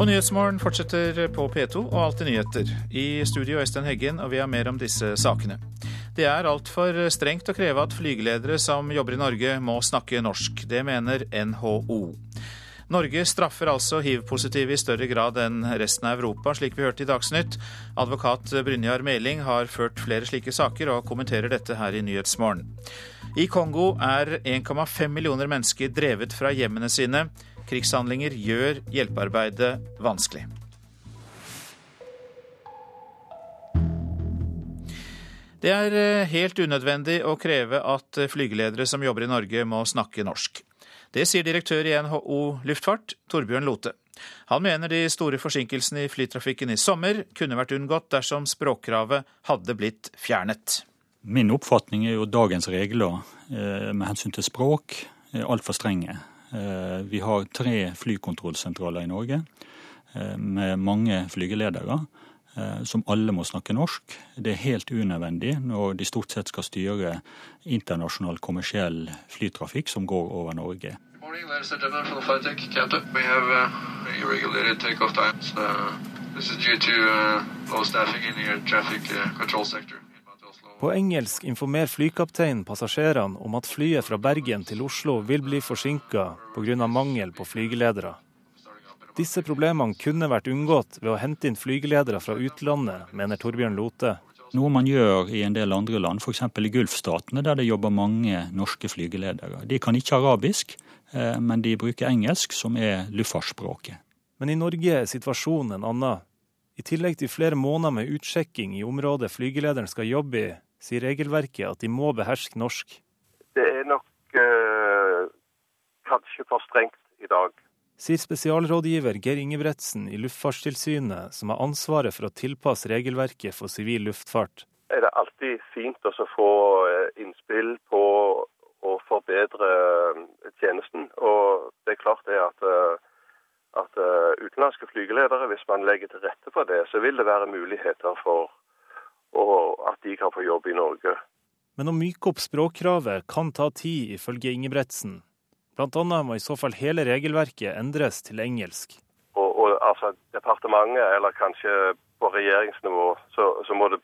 Og Nyhetsmorgen fortsetter på P2 og Alltid nyheter. I studio Øystein Heggen, og vi har mer om disse sakene. Det er altfor strengt å kreve at flygeledere som jobber i Norge må snakke norsk. Det mener NHO. Norge straffer altså hiv-positive i større grad enn resten av Europa, slik vi hørte i Dagsnytt. Advokat Brynjar Meling har ført flere slike saker, og kommenterer dette her i Nyhetsmorgen. I Kongo er 1,5 millioner mennesker drevet fra hjemmene sine. Krigshandlinger gjør hjelpearbeidet vanskelig. Det er eh, helt unødvendig å kreve at flygeledere som jobber i Norge må snakke norsk. Det sier direktør i NHO luftfart, Torbjørn Lote. Han mener de store forsinkelsene i flytrafikken i sommer kunne vært unngått dersom språkkravet hadde blitt fjernet. Min oppfatning er jo dagens regler eh, med hensyn til språk er altfor strenge. Eh, vi har tre flykontrollsentraler i Norge med mange flygeledere. Eh, som alle må snakke norsk. Det er helt unødvendig når de stort sett skal styre internasjonal kommersiell flytrafikk som går over Norge. Uh, uh, På engelsk informerer flykapteinen passasjerene om at flyet fra Bergen til Oslo vil bli forsinka pga. mangel på flygeledere. Disse problemene kunne vært unngått ved å hente inn flygeledere fra utlandet, mener Torbjørn Lote. Noe man gjør i en del andre land, f.eks. i Gulfstatene, der det jobber mange norske flygeledere. De kan ikke arabisk, eh, men de bruker engelsk, som er luftfartsspråket. Men i Norge er situasjonen en annen. I tillegg til flere måneder med utsjekking i området flygelederen skal jobbe i, sier regelverket at de må beherske norsk. Det er nok øh, kanskje for strengt i dag sier spesialrådgiver Geir Ingebretsen i Luftfartstilsynet, som har ansvaret for å tilpasse regelverket for sivil luftfart. Det er alltid fint å få eh, innspill på å forbedre eh, tjenesten. Og det er klart det at, eh, at utenlandske flygeledere, hvis man legger til rette for det, så vil det være muligheter for at de kan få jobb i Norge. Men å myke opp språkkravet kan ta tid, ifølge Ingebretsen. Annet må i så fall hele regelverket endres til engelsk. Og, og altså Departementet, eller kanskje på regjeringsnivå, så, så, må det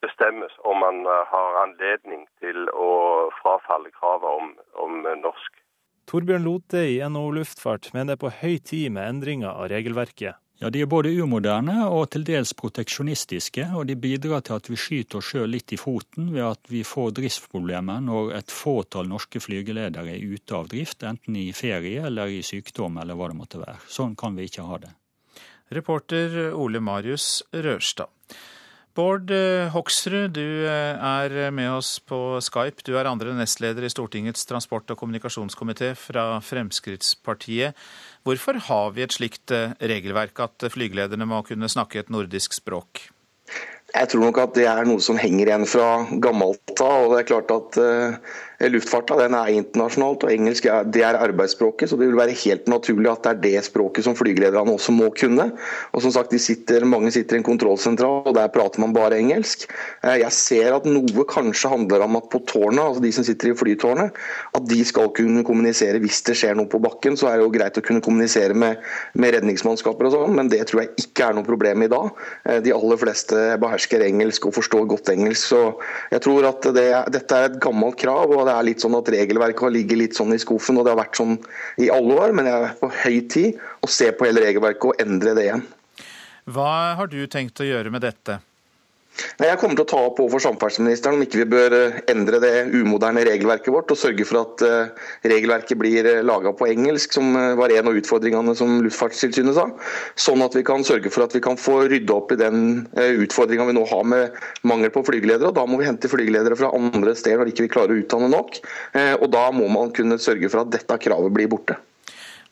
bestemmes om man eh, har anledning til å frafalle kravet om, om norsk. Torbjørn Lote i NHO Luftfart mener det er på høy tid med endringer av regelverket. Ja, De er både umoderne og til dels proteksjonistiske, og de bidrar til at vi skyter oss sjøl litt i foten ved at vi får driftsproblemer når et fåtall norske flygeledere er ute av drift, enten i ferie eller i sykdom eller hva det måtte være. Sånn kan vi ikke ha det. Reporter Ole Marius Rørstad. Bård eh, Hoksrud, du eh, er med oss på Skype. Du er andre nestleder i Stortingets transport- og kommunikasjonskomité fra Fremskrittspartiet. Hvorfor har vi et slikt eh, regelverk at flygelederne må kunne snakke et nordisk språk? Jeg tror nok at det er noe som henger igjen fra gammelt av. og det er klart at uh, Luftfarta den er internasjonalt, og engelsk det er arbeidsspråket. Så det vil være helt naturlig at det er det språket som flygelederne også må kunne. Og som sagt, sitter, Mange sitter i en kontrollsentral, og der prater man bare engelsk. Uh, jeg ser at noe kanskje handler om at på tårnet, altså de som sitter i flytårnet, at de skal kunne kommunisere hvis det skjer noe på bakken. Så er det jo greit å kunne kommunisere med, med redningsmannskaper og sånn, men det tror jeg ikke er noe problem i dag. Uh, de aller fleste behersker engelsk og forstår godt engelsk. Så jeg tror at det, dette er et gammelt krav, og det er litt sånn at regelverket har ligget litt sånn i skuffen. og Det har vært sånn i alle år, men det er på høy tid å se på hele regelverket og endre det igjen. Hva har du tenkt å gjøre med dette? Jeg kommer til å ta opp overfor samferdselsministeren om ikke vi bør eh, endre det umoderne regelverket vårt og sørge for at eh, regelverket blir eh, laga på engelsk, som var en av utfordringene som Luftfartstilsynet sa. Sånn at vi kan sørge for at vi kan få rydda opp i den utfordringa vi nå har med mangel på flygeledere. Da må vi hente flygeledere fra andre steder når ikke vi klarer å utdanne nok. Og da må man kunne sørge for at dette kravet blir borte.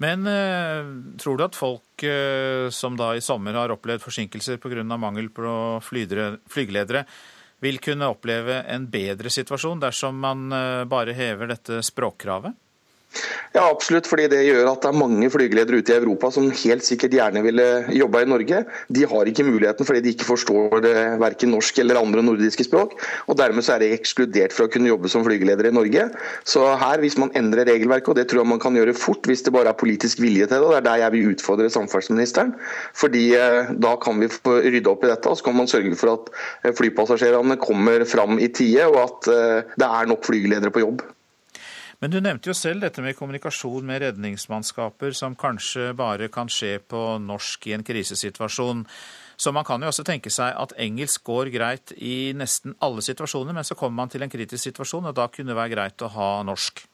Men eh, tror du at folk eh, som da i sommer har opplevd forsinkelser pga. mangel på flygeledere, vil kunne oppleve en bedre situasjon dersom man eh, bare hever dette språkkravet? Ja, absolutt. fordi det gjør at det er mange flygeledere ute i Europa som helt sikkert gjerne ville jobba i Norge. De har ikke muligheten fordi de ikke forstår verken norsk eller andre nordiske språk. og Dermed så er de ekskludert fra å kunne jobbe som flygeledere i Norge. Så her, hvis man endrer regelverket, og det tror jeg man kan gjøre fort hvis det bare er politisk vilje til det, og det er der jeg vil utfordre samferdselsministeren. fordi eh, da kan vi rydde opp i dette, og så kan man sørge for at eh, flypassasjerene kommer fram i tide, og at eh, det er nok flygeledere på jobb. Men du nevnte jo selv dette med kommunikasjon med redningsmannskaper, som kanskje bare kan skje på norsk i en krisesituasjon. Så man kan jo også tenke seg at engelsk går greit i nesten alle situasjoner, men så kommer man til en kritisk situasjon, og da kunne det være greit å ha norsk.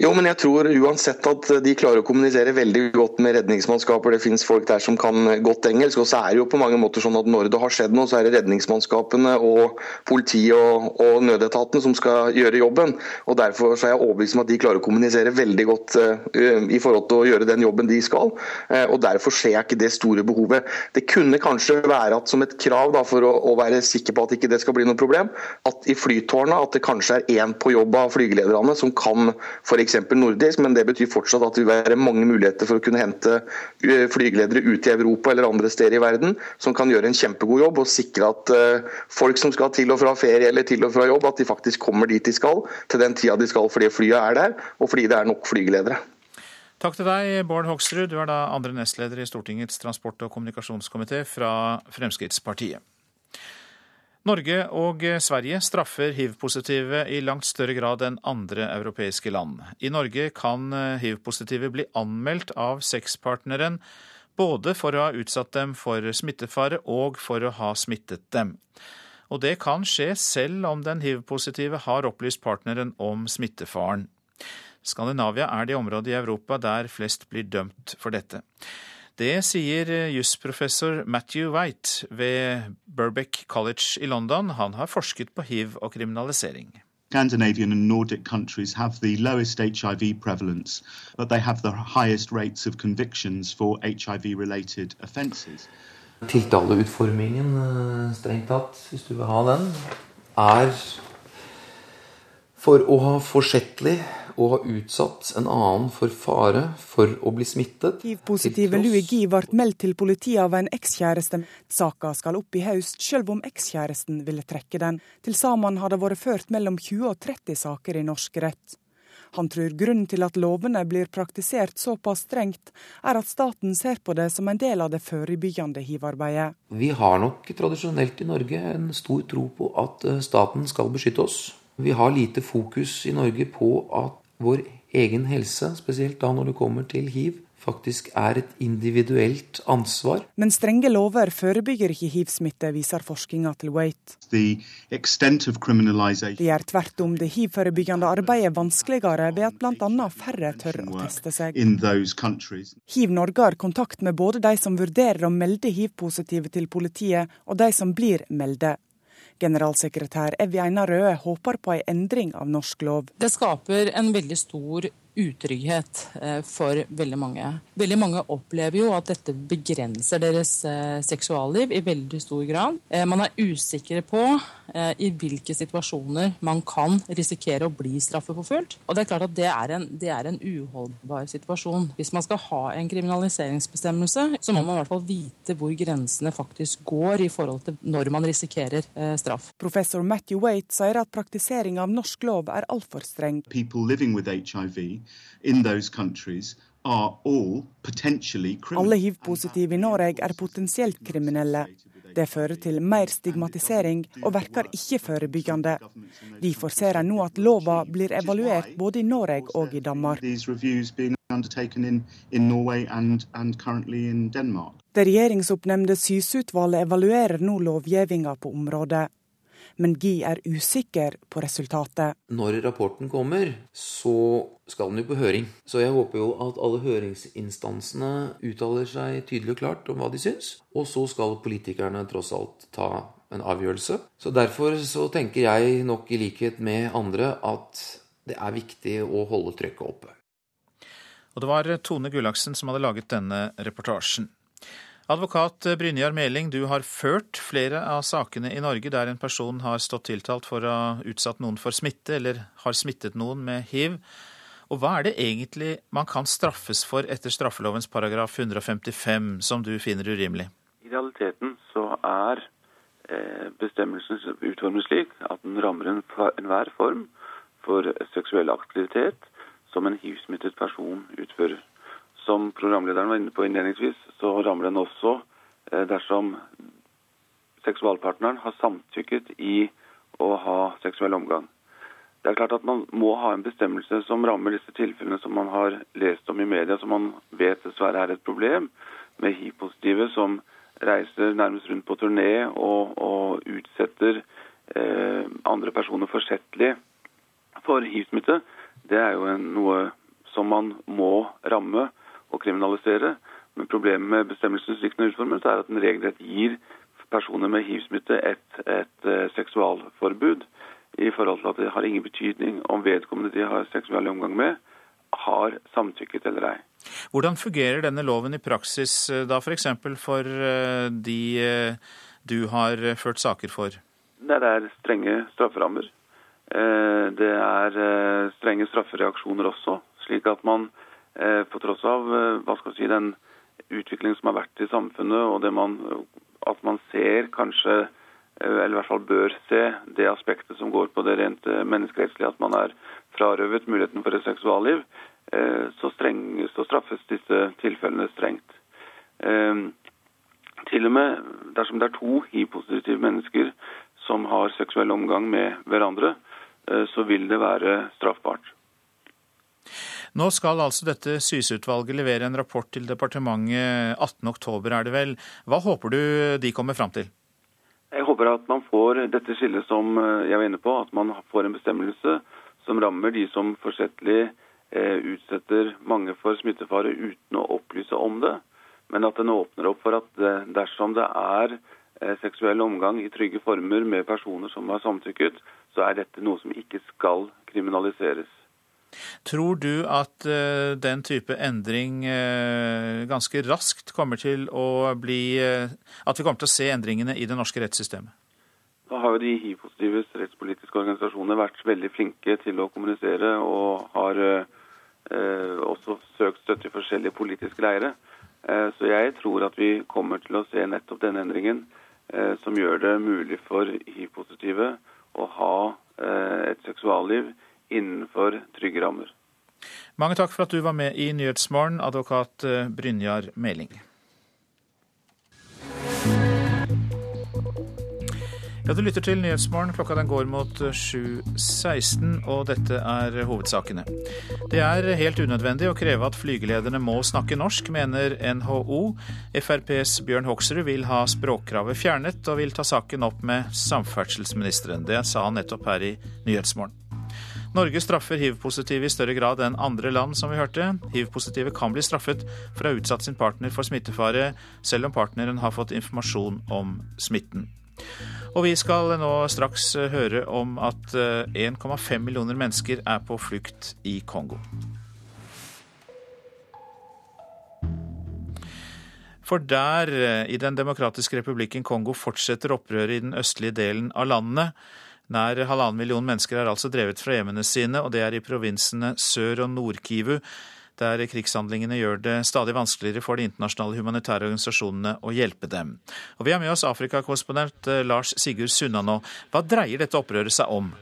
Jo, men jeg tror uansett at de klarer å kommunisere veldig godt med redningsmannskaper. Det finnes folk der som kan godt engelsk. Og så er det jo på mange måter sånn at når det har skjedd noe, så er det redningsmannskapene og politiet og, og nødetaten som skal gjøre jobben. Og Derfor er jeg overbevist om at de klarer å kommunisere veldig godt uh, i forhold til å gjøre den jobben de skal. Uh, og Derfor ser jeg ikke det store behovet. Det kunne kanskje være at som et krav da, for å, å være sikker på at ikke det skal bli noe problem, at i flytårnet at det kanskje er én på jobb av flygelederne som kan f.eks. nordisk, men det betyr fortsatt at det vil være mange muligheter for å kunne hente eh, flygeledere ut i Europa eller andre steder i verden som kan gjøre en kjempegod jobb og sikre at eh, folk som skal til og fra ferie eller til og fra jobb, at de faktisk kommer dit de skal til den tida de skal fordi flyet er der, og fordi det er nok flygeledere. Takk til deg, Bård Hoksrud. Du er da andre nestleder i Stortingets transport- og kommunikasjonskomité fra Fremskrittspartiet. Norge og Sverige straffer hiv-positive i langt større grad enn andre europeiske land. I Norge kan hiv-positive bli anmeldt av sexpartneren både for å ha utsatt dem for smittefare og for å ha smittet dem. Og det kan skje selv om den hiv-positive har opplyst partneren om smittefaren. Skandinavia er det området i Europa der flest blir dømt for dette. Det sier jusprofessor Matthew White ved Burbeck College i London. Han har forsket på hiv og kriminalisering. Scandinavian and Nordic countries have the lowest HIV prevalence, but they have the highest rates of convictions for HIV-related offences. Tiltaleutformingen, eh, strengt tatt, hvis du vil ha den, er for å ha forsettlig og ha utsatt en annen for fare for å bli smittet. Hiv-positive Louis Guy ble meldt til politiet av en ekskjæreste. Saka skal opp i høst, selv om ekskjæresten ville trekke den. Til sammen har det vært ført mellom 20 og 30 saker i norsk rett. Han tror grunnen til at lovene blir praktisert såpass strengt, er at staten ser på det som en del av det forebyggende hivarbeidet. Vi har nok tradisjonelt i Norge en stor tro på at eh, staten skal beskytte oss. Vi har lite fokus i Norge på at vår egen helse, spesielt da når det kommer til hiv, faktisk er et individuelt ansvar. Men strenge lover forebygger ikke hiv-smitte, viser forskninga til Waite. Det gjør tvert om det hiv-forebyggende arbeidet vanskeligere ved at bl.a. færre tør å teste seg. Hiv Norge har kontakt med både de som vurderer å melde hiv-positive til politiet, og de som blir melde. Generalsekretær Evje Einar Røe håper på en endring av norsk lov. Det skaper en veldig stor utrygghet eh, for veldig mange. Veldig mange opplever jo at dette begrenser deres eh, seksualliv i veldig stor grad. Eh, man er usikre på i hvilke situasjoner man kan risikere å bli straffeforfulgt. Og det er klart at det er, en, det er en uholdbar situasjon. Hvis man skal ha en kriminaliseringsbestemmelse, så må man i hvert fall vite hvor grensene faktisk går i forhold til når man risikerer straff. Professor Matthew Waite sier at praktisering av norsk lov er altfor streng. People living with HIV in those countries alle hiv-positive i Norge er potensielt kriminelle. Det fører til mer stigmatisering og virker ikke forebyggende. Derfor ser en nå at lova blir evaluert både i Norge og i Danmark. Det regjeringsoppnevnte Syse-utvalget evaluerer nå lovgivninga på området men Gi er usikker på resultatet. Når rapporten kommer, så skal den jo på høring. Så jeg håper jo at alle høringsinstansene uttaler seg tydelig og klart om hva de syns. Og så skal politikerne tross alt ta en avgjørelse. Så derfor så tenker jeg nok i likhet med andre at det er viktig å holde trykket oppe. Og det var Tone Gullaksen som hadde laget denne reportasjen. Advokat Brynjar Meling, du har ført flere av sakene i Norge der en person har stått tiltalt for å ha utsatt noen for smitte, eller har smittet noen med hiv. Og hva er det egentlig man kan straffes for etter straffelovens paragraf 155, som du finner urimelig? I realiteten så er eh, bestemmelsen utformet slik at den rammer enhver form for seksuell aktivitet som en hiv-smittet person utfører. Som programlederen var inne på innledningsvis, så rammer den også eh, dersom seksualpartneren har samtykket i å ha seksuell omgang. Det er klart at Man må ha en bestemmelse som rammer disse tilfellene som man har lest om i media, som man vet dessverre er et problem, med hiv-positive som reiser nærmest rundt på turné og, og utsetter eh, andre personer forsettlig for hiv-smitte. Det er jo en, noe som man må ramme og kriminalisere. Men problemet med bestemmelsen slik den er utformet, er at den regelrett gir personer med hiv-smitte et, et, uh, seksualforbud i forhold til at det har ingen betydning om vedkommende de har seksuell omgang med, har samtykket eller ei. Hvordan fungerer denne loven i praksis eh, da f.eks. for, for eh, de du har ført saker for? Det er strenge strafferammer. Det er strenge straffereaksjoner også, slik at man på tross av hva skal si, den utviklingen som har vært i samfunnet, og man at man ser kanskje, eh, eller i hvert fall bør se, det aspektet som går på det rent eh, menneskerettslige, at man er frarøvet muligheten for et seksualliv, eh, så, streng, så straffes disse tilfellene strengt. Til og med dersom det er to hiv-positive mennesker som har seksuell omgang med hverandre, så vil det være straffbart. Nå skal altså dette Syse-utvalget levere en rapport til departementet 18.10, er det vel. Hva håper du de kommer fram til? Jeg håper at man får dette skillet som eh, jeg var inne på, at man får en bestemmelse som rammer de som forsettlig eh, utsetter mange for smittefare uten å opplyse om det. Men at den åpner opp for at eh, dersom det er seksuell omgang i trygge former med personer som har samtykket, så er dette noe som ikke skal kriminaliseres. Tror du at uh, den type endring uh, ganske raskt kommer til å bli uh, At vi kommer til å se endringene i det norske rettssystemet? Da har jo de hiv-positives rettspolitiske organisasjoner vært veldig flinke til å kommunisere og har også søkt støtte i forskjellige politiske leire. Så jeg tror at vi kommer til å se nettopp denne endringen som gjør det mulig for hiv-positive å ha et seksualliv innenfor trygge rammer. Mange takk for at du var med i Nyhetsmorgen, advokat eh, Brynjar Meling. Ja, Du lytter til Nyhetsmorgen. Klokka den går mot 7.16, og dette er hovedsakene. Det er helt unødvendig å kreve at flygelederne må snakke norsk, mener NHO. FrPs Bjørn Hoksrud vil ha språkkravet fjernet, og vil ta saken opp med samferdselsministeren. Det sa han nettopp her i Nyhetsmorgen. Norge straffer hiv-positive i større grad enn andre land, som vi hørte. Hiv-positive kan bli straffet for å ha utsatt sin partner for smittefare, selv om partneren har fått informasjon om smitten. Og vi skal nå straks høre om at 1,5 eh, millioner mennesker er på flukt i Kongo. For der, eh, i Den demokratiske republikken Kongo, fortsetter opprøret i den østlige delen av landet. Nær halvannen million mennesker er altså drevet fra hjemmene sine, og det er i provinsene Sør- og Nord-Kivu, der krigshandlingene gjør det stadig vanskeligere for de internasjonale humanitære organisasjonene å hjelpe dem. Og Vi har med oss Afrikakorrespondent eh, Lars Sigurd Sunna nå. Hva dreier dette opprøret seg om?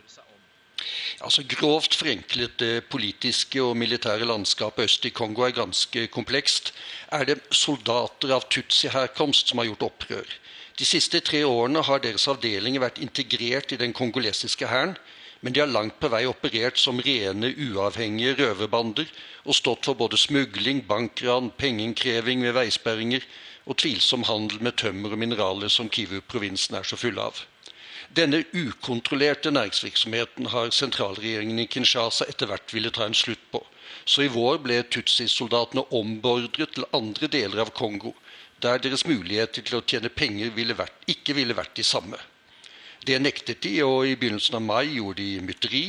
Altså Grovt forenklet det politiske og militære landskapet øst i Kongo er ganske komplekst. Er det soldater av tutsi-herkomst som har gjort opprør? De siste tre årene har deres avdelinger vært integrert i den kongolesiske hæren, men de har langt på vei operert som rene, uavhengige røverbander og stått for både smugling, bankran, pengeinnkreving ved veisperringer og tvilsom handel med tømmer og mineraler som Kivu-provinsen er så full av. Denne ukontrollerte næringsvirksomheten har sentralregjeringen i Kinshasa etter hvert ville ta en slutt på. Så i vår ble Tutsi-soldatene ombordret til andre deler av Kongo, der deres muligheter til å tjene penger ville vært, ikke ville vært de samme. Det nektet de, og i begynnelsen av mai gjorde de mytteri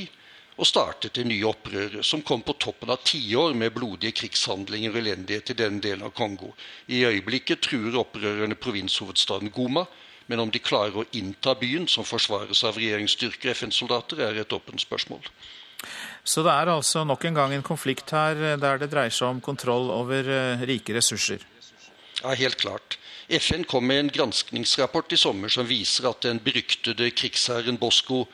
og startet det nye opprøret, som kom på toppen av tiår med blodige krigshandlinger og elendighet i denne delen av Kongo. I øyeblikket truer opprørerne provinshovedstaden Goma, men om de klarer å innta byen, som forsvares av regjeringsstyrker og FN-soldater, er et åpent spørsmål. Så det er altså nok en gang en konflikt her der det dreier seg om kontroll over rike ressurser? Ja, helt klart. FN kom med en granskningsrapport i sommer som viser at den beryktede krigsherren Bosco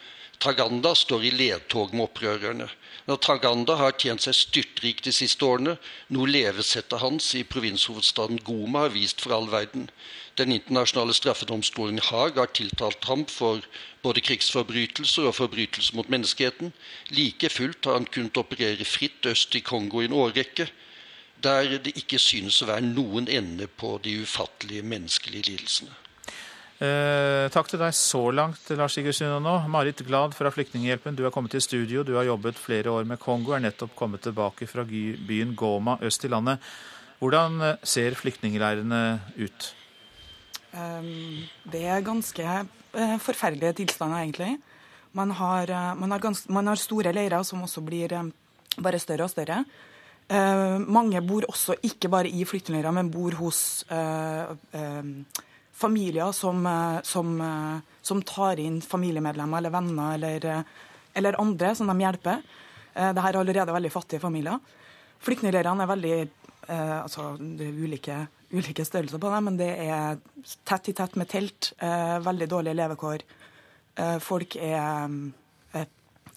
Taganda står i ledtog med opprørerne. Når Taganda har tjent seg styrtrik de siste årene, noe levesettet hans i provinshovedstaden Goma har vist for all verden. Den internasjonale straffedomstolen Haag har tiltalt ham for både krigsforbrytelser og forbrytelser mot menneskeheten. Like fullt har han kunnet operere fritt øst i Kongo i en årrekke, der det ikke synes å være noen ende på de ufattelige menneskelige lidelsene. Eh, takk til deg så langt, Lars Sigurd nå. Marit Glad fra Flyktninghjelpen, du har kommet til studio. Du har jobbet flere år med Kongo, er nettopp kommet tilbake fra byen Goma øst i landet. Hvordan eh, ser flyktningleirene ut? Um, det er ganske uh, forferdelige tilstander, egentlig. Man har, uh, man, har man har, store leirer som også blir um, bare større og større. Uh, mange bor også ikke bare i flyktningleirer, men bor hos um, familier som, eh, som, eh, som, tar inn familiemedlemmer eller venner eller, eh, eller andre som de hjelper. Dette er allerede veldig fattige familier. Flyktningleirene er veldig altså, Det er ulike, ulike, størrelser på dem, men det er tett i tett med telt. veldig dårlige levekår. folk er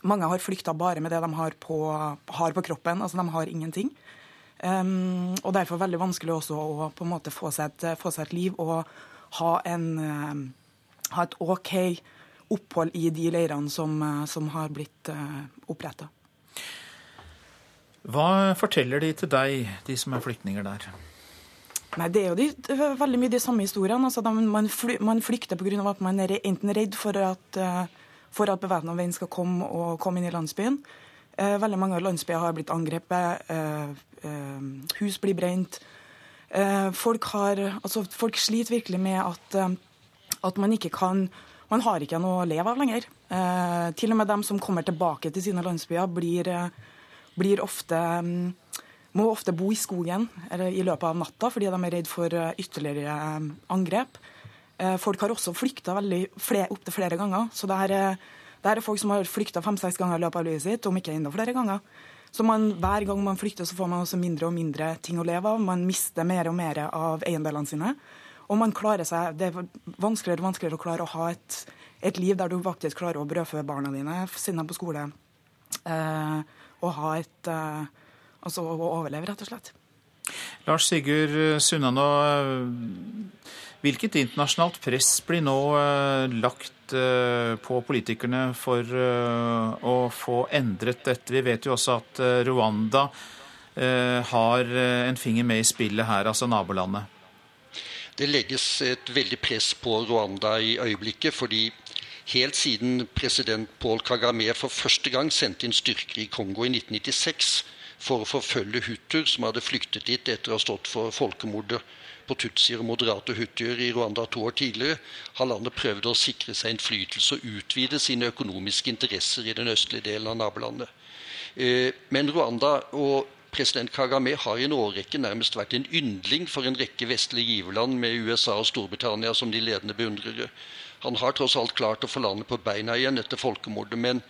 mange har flykta bare med det de har på, har på kroppen. altså De har ingenting. Um, og derfor veldig vanskelig også å på en måte få seg et, få seg et liv og ha, en, eh, ha et OK opphold i de leirene som, eh, som har blitt uh, oppretta. Hva forteller de til deg, de som er flyktninger der? Nei, Det er jo de, veldig mye de samme historiene. Altså, man, fly, man flykter pga. at man er enten redd for at, for at bevæpna menn skal komme og komme inn i landsbyen. veldig mange landsbyer har blitt angrepet. hus blir brent. Eh, folk, har, altså, folk sliter virkelig med at, eh, at, man ikke kan Man har ikke noe å leve av lenger. Eh, til og med dem som kommer tilbake til sine landsbyer, blir, blir ofte mm, må ofte bo i skogen i løpet av natta fordi de er redd for ytterligere angrep. Folk har også flykta opptil flere ganger. Så det er, det er folk som har flykta fem-seks ganger i løpet av livet sitt, om ikke enda flere ganger. Så man, hver gang man flykter, så får man også mindre og mindre ting å leve av. Man mister mer og mer av eiendelene sine. Og man klarer seg, det er vanskeligere og vanskeligere å klare å ha et, et liv der du faktisk klarer å brødfø barna dine, siden de er på skole. Eh, og ha et eh, Altså å overleve, rett og slett. Lars Sigurd Sunnanå, hvilket internasjonalt press blir nå eh, lagt Eh, på politikerne for eh, å få endret dette? Vi vet jo også at Rwanda har en finger med i spillet her, altså nabolandet. Det legges et veldig press på Rwanda i øyeblikket, fordi helt siden president Paul Kagame for første gang sendte inn styrker i Kongo i 1996 for å forfølge hutuer som hadde flyktet dit etter å ha stått for folkemordet på tutsier og moderate huttier i Rwanda to år tidligere, har landet prøvd å sikre seg innflytelse og utvide sine økonomiske interesser i den østlige delen av nabolandet. Eh, men Rwanda og president Kagame har i en årrekke nærmest vært en yndling for en rekke vestlige giverland med USA og Storbritannia som de ledende beundrere. Han har tross alt klart å få landet på beina igjen etter folkemordet, men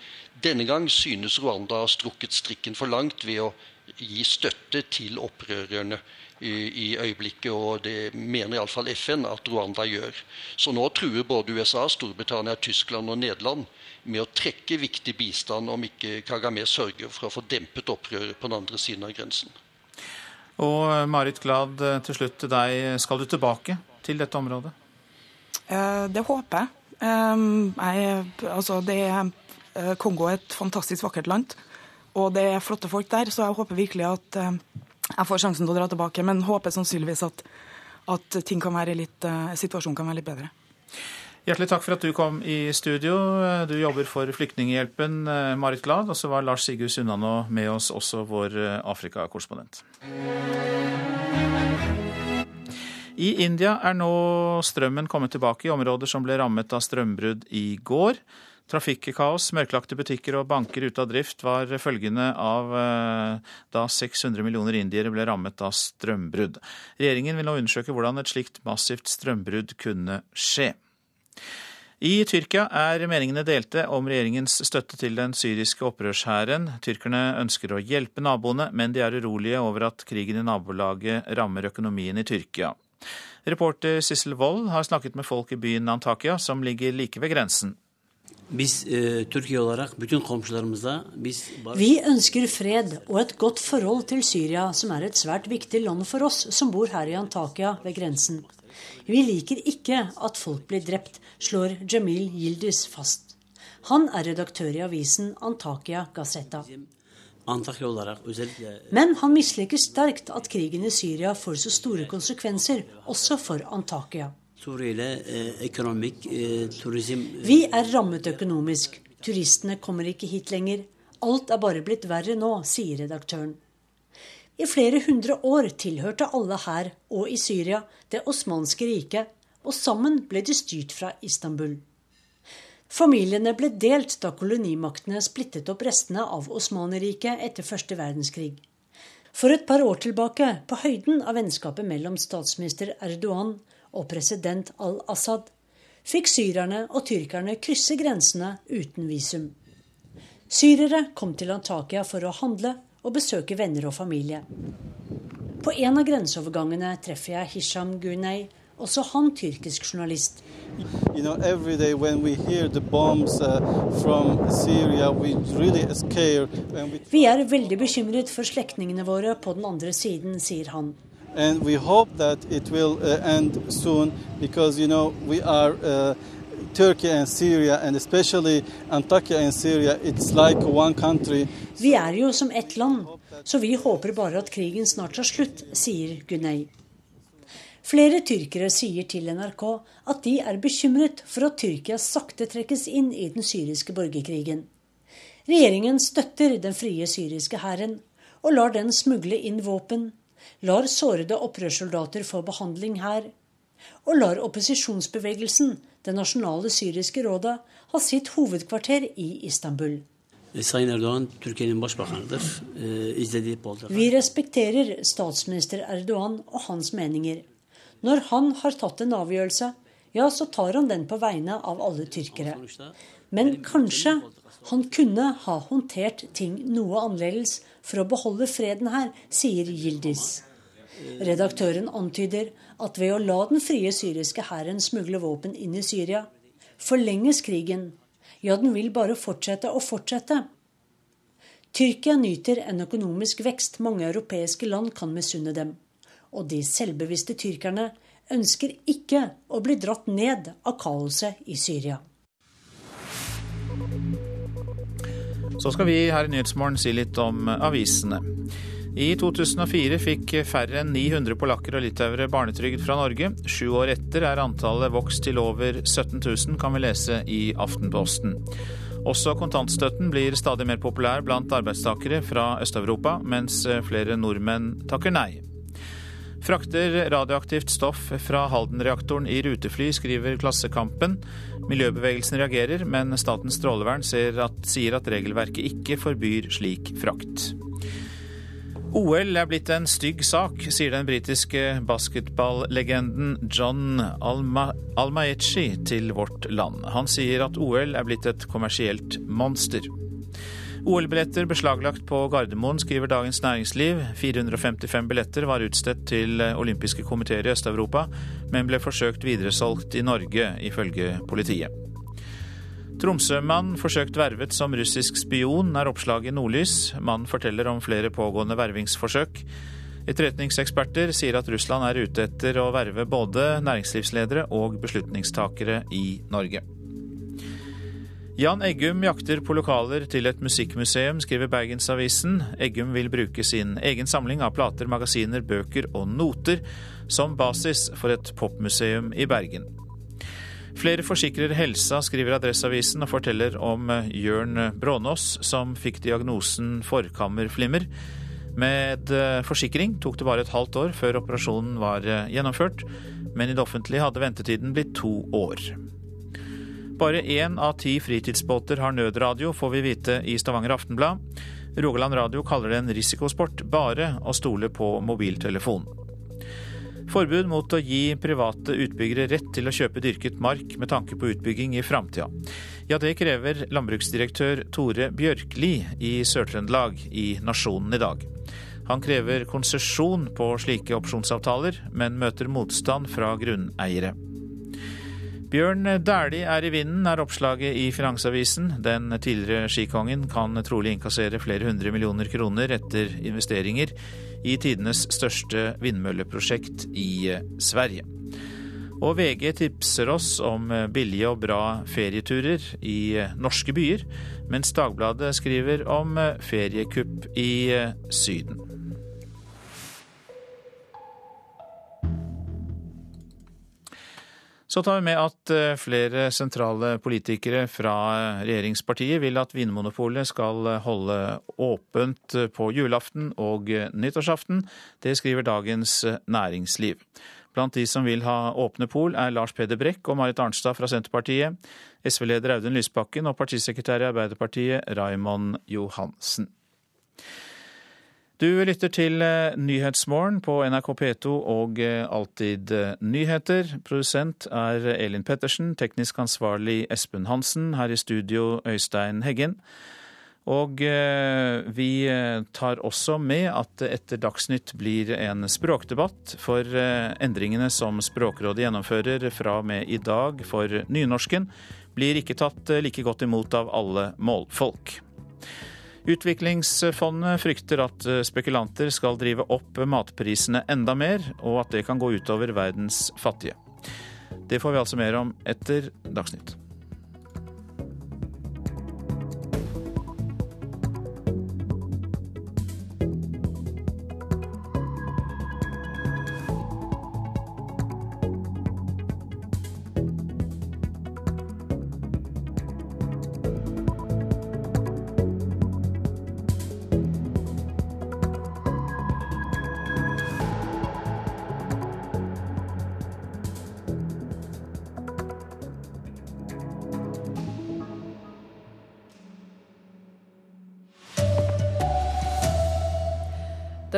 denne gang synes Rwanda å ha strukket strikken for langt ved å gi støtte til opprørerne i, i øyeblikket, og det mener iallfall FN at Rwanda gjør. Så nå truer både USA, Storbritannia, Tyskland og Nederland med å trekke viktig bistand om ikke Kagame sørger for å få dempet opprøret på den andre siden av grensen. Og eh, Marit Glad, eh, til slutt til deg. Skal du tilbake til dette området? Eh, det håper jeg. jeg altså, det er, Kongo er et fantastisk vakkert land, og det er flotte folk der, så jeg håper virkelig at jeg får sjansen til å dra tilbake, men håper sannsynligvis at, at kan litt, uh, situasjonen kan være litt bedre. Hjertelig takk for at du kom i studio. Du jobber for Flyktninghjelpen, eh, Marit Glad. Og så var Lars Sigurd Sunnanå med oss, også vår Afrika-korrespondent. I India er nå strømmen kommet tilbake i områder som ble rammet av strømbrudd i går. Trafikkaos, mørklagte butikker og banker ute av drift var følgende av eh, da 600 millioner indiere ble rammet av strømbrudd. Regjeringen vil nå undersøke hvordan et slikt massivt strømbrudd kunne skje. I Tyrkia er meningene delte om regjeringens støtte til den syriske opprørshæren. Tyrkerne ønsker å hjelpe naboene, men de er urolige over at krigen i nabolaget rammer økonomien i Tyrkia. Reporter Sissel Wold har snakket med folk i byen Antakya, som ligger like ved grensen. Vi ønsker fred og et godt forhold til Syria, som er et svært viktig land for oss som bor her i Antakya ved grensen. Vi liker ikke at folk blir drept, slår Jamil Yildiz fast. Han er redaktør i avisen Antakya Gazeta. Men han misliker sterkt at krigen i Syria får så store konsekvenser, også for Antakya. Vi er rammet økonomisk. Turistene kommer ikke hit lenger. Alt er bare blitt verre nå, sier redaktøren. I flere hundre år tilhørte alle her og i Syria det osmanske riket, og sammen ble de styrt fra Istanbul. Familiene ble delt da kolonimaktene splittet opp restene av Osmaneriket etter første verdenskrig. For et par år tilbake, på høyden av vennskapet mellom statsminister Erdogan og president al-Assad, fikk syrerne og tyrkerne krysse grensene uten visum. Syrere kom til Antakya for å handle og besøke venner og familie. På en av grenseovergangene treffer jeg Hisham Gunay, også han tyrkisk journalist. You know, bombs, uh, Syria, really we... Vi er veldig bekymret for slektningene våre på den andre siden, sier han. And we hope that it will uh, end soon because you know we are uh, Turkey. Vi er jo som ett land, så vi håper bare at krigen snart tar slutt, sier Gunay. Flere tyrkere sier til NRK at de er bekymret for at Tyrkia sakte trekkes inn i den syriske borgerkrigen. Regjeringen støtter den frie syriske hæren og lar den smugle inn våpen, lar sårede opprørssoldater få behandling her, og lar opposisjonsbevegelsen det nasjonale syriske rådet ha sitt hovedkvarter i Istanbul. Vi respekterer statsminister Erdogan og hans meninger. Når han har tatt en avgjørelse, ja, så tar han den på vegne av alle tyrkere. Men kanskje han kunne ha håndtert ting noe annerledes for å beholde freden her, sier Yildiz. Redaktøren antyder at ved å la den frie syriske hæren smugle våpen inn i Syria, forlenges krigen. Ja, den vil bare fortsette og fortsette. Tyrkia nyter en økonomisk vekst mange europeiske land kan misunne dem. Og de selvbevisste tyrkerne ønsker ikke å bli dratt ned av kaoset i Syria. Så skal vi her i Nyhetsmorgen si litt om avisene. I 2004 fikk færre enn 900 polakker og litauere barnetrygd fra Norge. Sju år etter er antallet vokst til over 17 000, kan vi lese i Aftenposten. Også kontantstøtten blir stadig mer populær blant arbeidstakere fra Øst-Europa, mens flere nordmenn takker nei. Frakter radioaktivt stoff fra Halden-reaktoren i rutefly, skriver Klassekampen. Miljøbevegelsen reagerer, men Statens strålevern at, sier at regelverket ikke forbyr slik frakt. OL er blitt en stygg sak, sier den britiske basketballegenden John Alma til Vårt Land. Han sier at OL er blitt et kommersielt monster. OL-billetter beslaglagt på Gardermoen, skriver Dagens Næringsliv. 455 billetter var utstedt til olympiske komiteer i Øst-Europa, men ble forsøkt videresolgt i Norge, ifølge politiet. Tromsø-mann forsøkt vervet som russisk spion, er oppslaget i Nordlys. Mannen forteller om flere pågående vervingsforsøk. Etterretningseksperter sier at Russland er ute etter å verve både næringslivsledere og beslutningstakere i Norge. Jan Eggum jakter på lokaler til et musikkmuseum, skriver Bergensavisen. Eggum vil bruke sin egen samling av plater, magasiner, bøker og noter som basis for et popmuseum i Bergen. Flere forsikrer helsa, skriver Adresseavisen og forteller om eh, Jørn Brånås, som fikk diagnosen forkammerflimmer. Med eh, forsikring tok det bare et halvt år før operasjonen var eh, gjennomført, men i det offentlige hadde ventetiden blitt to år. Bare én av ti fritidsbåter har nødradio, får vi vite i Stavanger Aftenblad. Rogaland Radio kaller det en risikosport bare å stole på mobiltelefon. Forbud mot å gi private utbyggere rett til å kjøpe dyrket mark med tanke på utbygging i framtida. Ja, det krever landbruksdirektør Tore Bjørkli i Sør-Trøndelag i Nasjonen i dag. Han krever konsesjon på slike opsjonsavtaler, men møter motstand fra grunneiere. Bjørn Dæhlie er i vinden, er oppslaget i Finansavisen. Den tidligere skikongen kan trolig innkassere flere hundre millioner kroner etter investeringer i tidenes største vindmølleprosjekt i Sverige. Og VG tipser oss om billige og bra ferieturer i norske byer, mens Dagbladet skriver om feriekupp i Syden. Så tar vi med at eh, flere sentrale politikere fra regjeringspartiet vil at Vinmonopolet skal holde åpent på julaften og nyttårsaften. Det skriver Dagens Næringsliv. Blant de som vil ha åpne pol, er Lars Peder Brekk og Marit Arnstad fra Senterpartiet, SV-leder Audun Lysbakken og partisekretær i Arbeiderpartiet Raymond Johansen. Du lytter til eh, Nyhetsmorgen på NRK P2 og eh, Alltid eh, nyheter. Produsent er Elin Pettersen, teknisk ansvarlig Espen Hansen. Her i studio Øystein Heggen. Og vi tar også med at det etter Dagsnytt blir en språkdebatt. For endringene som Språkrådet gjennomfører fra og med i dag for nynorsken, blir ikke tatt like godt imot av alle målfolk. Utviklingsfondet frykter at eh, spekulanter skal drive opp matprisene enda mer, og at det kan gå utover verdens fattige. Det får vi altså mer om etter Dagsnytt.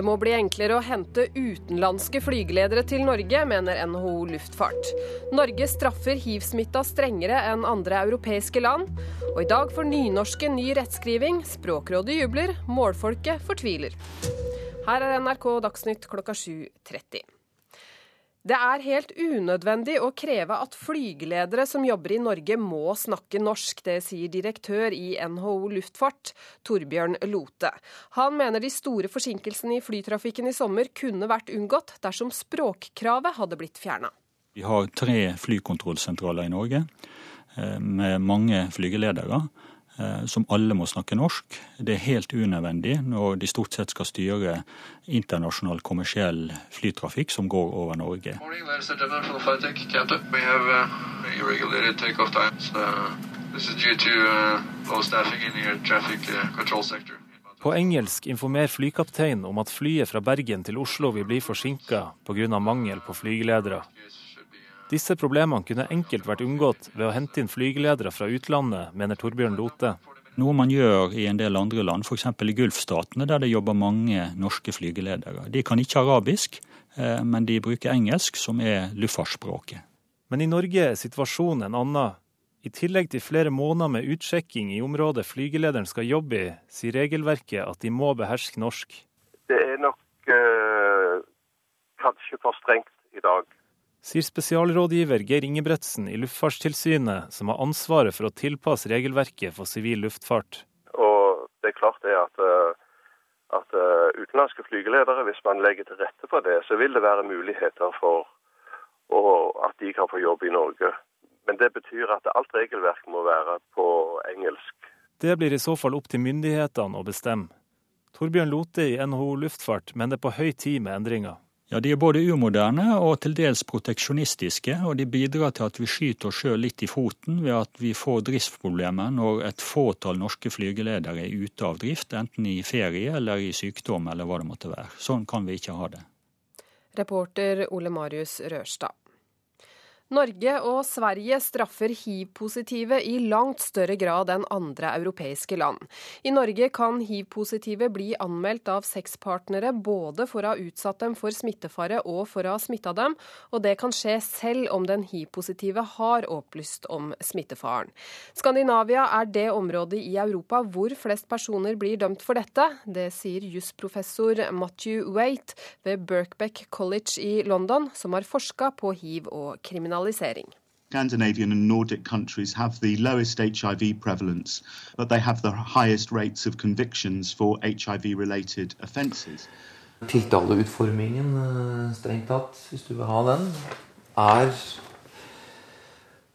Det må bli enklere å hente utenlandske flygeledere til Norge, mener NHO Luftfart. Norge straffer hivsmitta strengere enn andre europeiske land. Og i dag får nynorske ny rettskriving. Språkrådet jubler, målfolket fortviler. Her er NRK Dagsnytt klokka 7.30. Det er helt unødvendig å kreve at flygeledere som jobber i Norge må snakke norsk. Det sier direktør i NHO Luftfart, Torbjørn Lote. Han mener de store forsinkelsene i flytrafikken i sommer kunne vært unngått dersom språkkravet hadde blitt fjerna. Vi har tre flykontrollsentraler i Norge eh, med mange flygeledere. Eh, som alle må snakke norsk. Det er helt unødvendig når de stort sett skal styre internasjonal kommersiell flytrafikk som går over Norge. På engelsk informerer flykapteinen om at flyet fra Bergen til Oslo vil bli forsinka pga. mangel på flygeledere. Disse problemene kunne enkelt vært unngått ved å hente inn flygeledere fra utlandet, mener Torbjørn Lote. Noe man gjør i en del andre land, f.eks. i Gulfstatene, der det jobber mange norske flygeledere. De kan ikke arabisk, eh, men de bruker engelsk, som er luftfartsspråket. Men i Norge er situasjonen en annen. I tillegg til flere måneder med utsjekking i området flygelederen skal jobbe i, sier regelverket at de må beherske norsk. Det er nok øh, kanskje for strengt i dag sier spesialrådgiver Geir Ingebretsen i Luftfartstilsynet, som har ansvaret for å tilpasse regelverket for sivil luftfart. Og det er klart det at, eh, at eh, utenlandske flygeledere, hvis man legger til rette for det, så vil det være muligheter for at de kan få jobb i Norge. Men det betyr at alt regelverk må være på engelsk. Det blir i så fall opp til myndighetene å bestemme. Torbjørn Lote i NHO Luftfart mener det er på høy tid med endringer. Ja, De er både umoderne og til dels proteksjonistiske, og de bidrar til at vi skyter oss sjøl litt i foten ved at vi får driftsproblemer når et fåtall norske flygeledere er ute av drift, enten i ferie eller i sykdom eller hva det måtte være. Sånn kan vi ikke ha det. Reporter Ole Marius Rørstad. Norge og Sverige straffer hiv-positive i langt større grad enn andre europeiske land. I Norge kan hiv-positive bli anmeldt av sexpartnere både for å ha utsatt dem for smittefare og for å ha smitta dem, og det kan skje selv om den hiv-positive har opplyst om smittefaren. Skandinavia er det området i Europa hvor flest personer blir dømt for dette. Det sier jusprofessor Matthew Waite ved Birkbeck College i London, som har forska på hiv og kriminalitet kriminalisering. Scandinavian and Nordic countries have the lowest HIV prevalence, but they have the highest rates of convictions for HIV-related offences. Tiltaleutformingen, eh, strengt tatt, hvis du vil ha den, er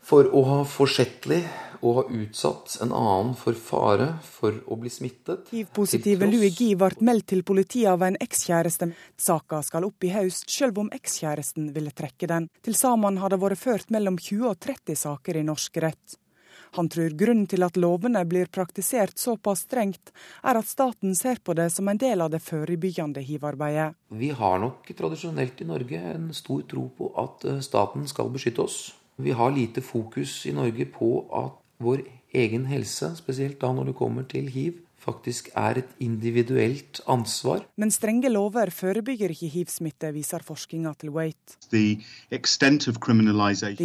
for å ha forsettlig og ha utsatt en annen for fare for å bli smittet. Hiv-positive Louis Guy ble meldt til politiet av en ekskjæreste. Saka skal opp i høst, selv om ekskjæresten ville trekke den. Til sammen har det vært ført mellom 20 og 30 saker i norsk rett. Han tror grunnen til at lovene blir praktisert såpass strengt, er at staten ser på det som en del av det forebyggende hivarbeidet. Vi har nok tradisjonelt i Norge en stor tro på at eh, staten skal beskytte oss. Vi har lite fokus i Norge på at vår egen helse, spesielt da når det kommer til hiv, faktisk er et individuelt ansvar. Men strenge lover forebygger ikke hivsmitte, viser forskninga til Waite. Det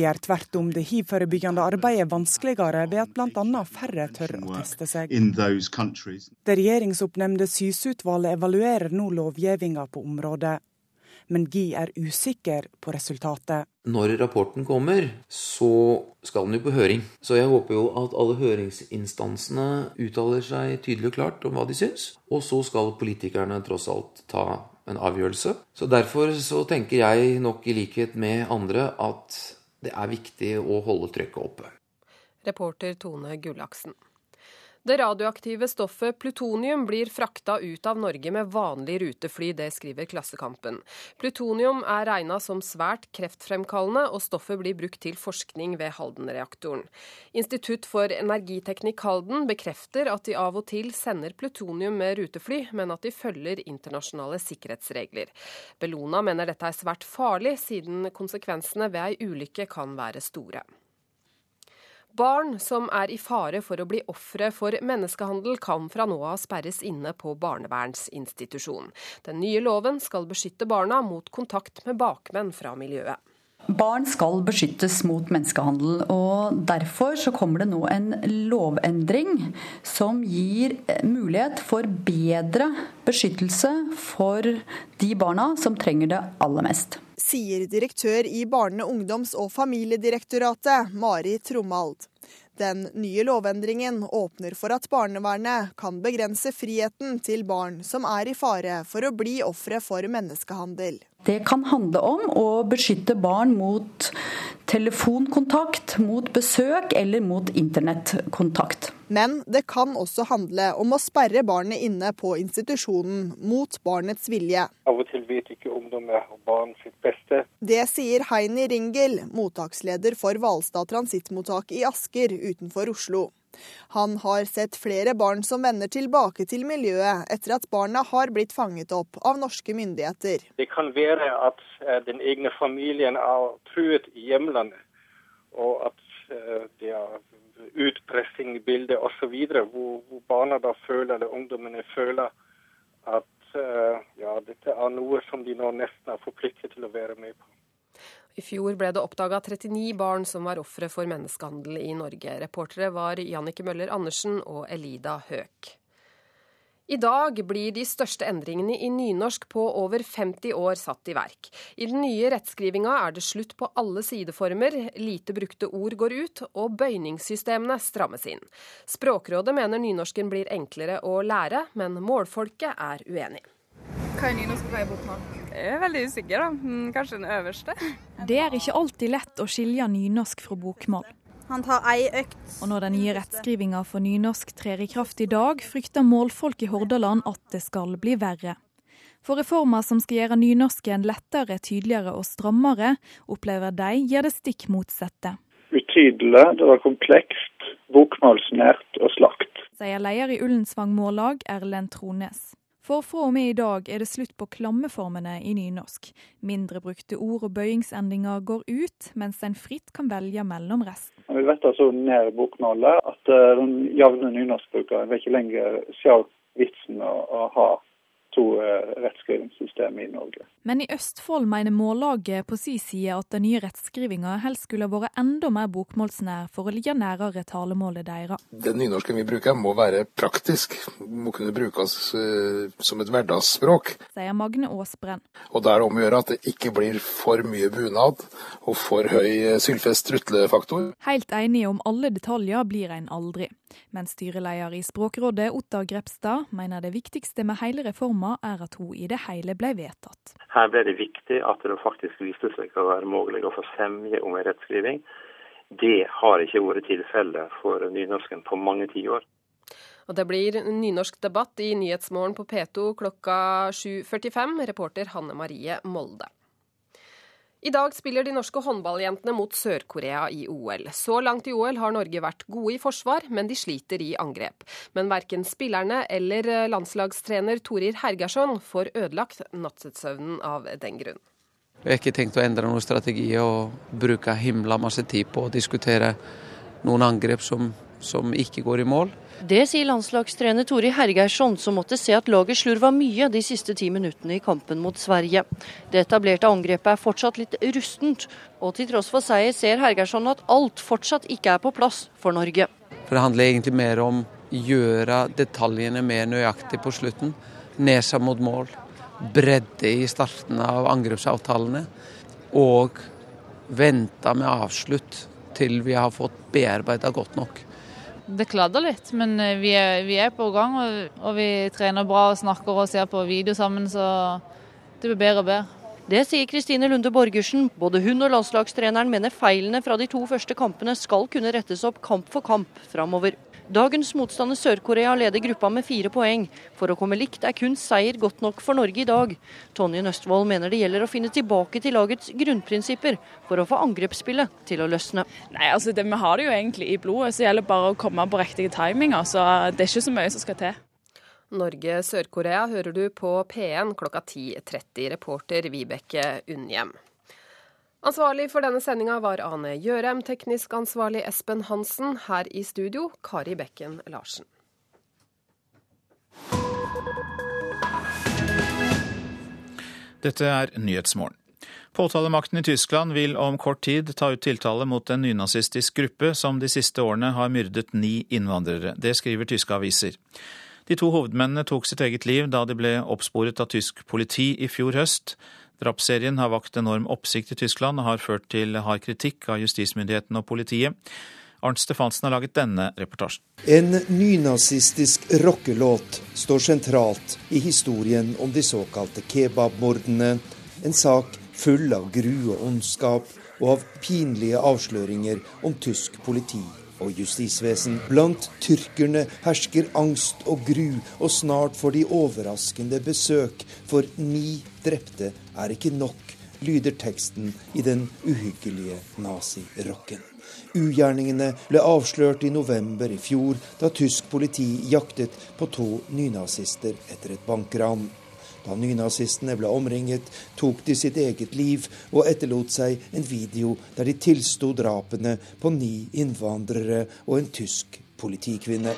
gjør tvert om det hivforebyggende arbeidet vanskeligere ved at bl.a. færre tør å teste seg. Det regjeringsoppnevnte Syse-utvalget evaluerer nå lovgivninga på området men Gi er usikker på resultatet. Når rapporten kommer, så skal den jo på høring. Så jeg håper jo at alle høringsinstansene uttaler seg tydelig og klart om hva de syns. Og så skal politikerne tross alt ta en avgjørelse. Så derfor så tenker jeg nok i likhet med andre at det er viktig å holde trykket oppe. Reporter Tone Gullaksen. Det radioaktive stoffet plutonium blir frakta ut av Norge med vanlig rutefly, det skriver Klassekampen. Plutonium er regna som svært kreftfremkallende, og stoffet blir brukt til forskning ved Halden-reaktoren. Institutt for energiteknikk Halden bekrefter at de av og til sender plutonium med rutefly, men at de følger internasjonale sikkerhetsregler. Bellona mener dette er svært farlig, siden konsekvensene ved ei ulykke kan være store. Barn som er i fare for å bli ofre for menneskehandel, kan fra nå av sperres inne på barnevernsinstitusjon. Den nye loven skal beskytte barna mot kontakt med bakmenn fra miljøet. Barn skal beskyttes mot menneskehandel, og derfor så kommer det nå en lovendring som gir mulighet for bedre beskyttelse for de barna som trenger det aller mest sier direktør i Barne-, ungdoms- og familiedirektoratet, Mari Tromald. Den nye lovendringen åpner for at barnevernet kan begrense friheten til barn som er i fare for å bli ofre for menneskehandel. Det kan handle om å beskytte barn mot telefonkontakt, mot besøk eller mot internettkontakt. Men det kan også handle om å sperre barnet inne på institusjonen mot barnets vilje. Av og til vet ikke ungdommer og barn sitt beste. Det sier Heini Ringel, mottaksleder for Hvalstad transittmottak i Asker utenfor Oslo. Han har sett flere barn som vender tilbake til miljøet etter at barna har blitt fanget opp av norske myndigheter. Det kan være at eh, den egne familien er truet i hjemlandet, og at eh, det er utpressing i bildet osv., hvor, hvor barna da føler, eller ungdommene føler at eh, ja, dette er noe som de nå nesten er forpliktet til å være med på. I fjor ble det oppdaga 39 barn som var ofre for menneskehandel i Norge. Reportere var Jannike Møller Andersen og Elida Høek. I dag blir de største endringene i nynorsk på over 50 år satt i verk. I den nye rettskrivinga er det slutt på alle sideformer, lite brukte ord går ut, og bøyningssystemene strammes inn. Språkrådet mener nynorsken blir enklere å lære, men målfolket er uenig. Hva er nynorsk bokmål? Jeg er veldig usikker, da. Mm, kanskje den øverste. Det er ikke alltid lett å skilje nynorsk fra bokmål. Han tar ei økt. Og når den nye rettskrivinga for nynorsk trer i kraft i dag, frykter målfolk i Hordaland at det skal bli verre. For reformer som skal gjøre nynorsken lettere, tydeligere og strammere, opplever de gjør det stikk motsatte. Utydelig, det var komplekst, bokmålsnært og slakt. Sier leder i Ullensvang Mållag, Erlend Trones. For fra og med i dag er det slutt på klammeformene i nynorsk. Mindre brukte ord og bøyingsendinger går ut, mens en fritt kan velge mellom resten. Vi vet altså ned bokmålet at uh, den jevne nynorskbrukeren ikke lenger se vitsen med å ha to eh, rettskrivingssystemer i Norge. Men i Østfold mener Mållaget på si side at den nye rettskrivinga helst skulle vært enda mer bokmålsnær for å ligge nærere talemålet deres. Den nynorsken vi bruker må være praktisk, må kunne brukes uh, som et hverdagsspråk. Sier Magne Aasbrenn. Og det er om å gjøre at det ikke blir for mye bunad og for høy eh, sylfest-strutlefaktor. Helt enig om alle detaljer blir en aldri. Men styreleder i Språkrådet, Ottar Grepstad, mener det viktigste med hele reforma er at hun i det hele ble vedtatt. Her ble det viktig at det faktisk viste seg å være mulig å få semje om en rettskriving. Det har ikke vært tilfellet for nynorsken på mange tiår. Og det blir nynorsk debatt i Nyhetsmorgen på P2 klokka 7.45. Reporter Hanne Marie Molde. I dag spiller de norske håndballjentene mot Sør-Korea i OL. Så langt i OL har Norge vært gode i forsvar, men de sliter i angrep. Men verken spillerne eller landslagstrener Torir Hergersson får ødelagt nattsøvnen av den grunn. Vi har ikke tenkt å endre noen strategi og bruke himla masse tid på å diskutere noen angrep som, som ikke går i mål. Det sier landslagstrener Tori Hergeirsson, som måtte se at laget slurva mye de siste ti minuttene i kampen mot Sverige. Det etablerte angrepet er fortsatt litt rustent, og til tross for seier ser Hergeirsson at alt fortsatt ikke er på plass for Norge. For Det handler egentlig mer om å gjøre detaljene mer nøyaktig på slutten. Nesa mot mål, bredde i starten av angrepsavtalene, og vente med avslutt til vi har fått bearbeida godt nok. Det kladder litt, men eh, vi er, vi er på gang. Og, og, vi trener bra og snakker og ser på video sammen, så det blir bedre og bedre. Det sier Kristine Lunde Borgersen. Både hun og landslagstreneren mener feilene fra de to første kampene skal kunne rettes opp kamp for kamp framover. Dagens motstander Sør-Korea leder gruppa med fire poeng. For å komme likt er kun seier godt nok for Norge i dag. Tonje Nøstvold mener det gjelder å finne tilbake til lagets grunnprinsipper for å få angrepsspillet til å løsne. Nei, altså det, Vi har det jo egentlig i blodet, så gjelder bare å komme på riktige timinger. Så det er ikke så mye som skal til. Norge-Sør-Korea hører du på P1 klokka 10.30. Reporter Vibeke Unnhjem. Ansvarlig for denne sendinga var Ane Gjørem, teknisk ansvarlig Espen Hansen. Her i studio Kari Bekken Larsen. Dette er Nyhetsmorgen. Påtalemakten i Tyskland vil om kort tid ta ut tiltale mot en nynazistisk gruppe som de siste årene har myrdet ni innvandrere. Det skriver tyske aviser. De to hovedmennene tok sitt eget liv da de ble oppsporet av tysk politi i fjor høst. Drapsserien har vakt enorm oppsikt i Tyskland og har ført til hard kritikk av justismyndighetene og politiet. Arnt Stefansen har laget denne reportasjen. En nynazistisk rockelåt står sentralt i historien om de såkalte kebabmordene. En sak full av gru og ondskap og av pinlige avsløringer om tysk politi og justisvesen. Blant tyrkerne hersker angst og gru, og snart får de overraskende besøk, for ni drepte er ikke nok, lyder teksten i den uhyggelige nazirocken. Ugjerningene ble avslørt i november i fjor, da tysk politi jaktet på to nynazister etter et bankran. Da nynazistene ble omringet, tok de sitt eget liv og etterlot seg en video der de tilsto drapene på ni innvandrere og en tysk politikvinne.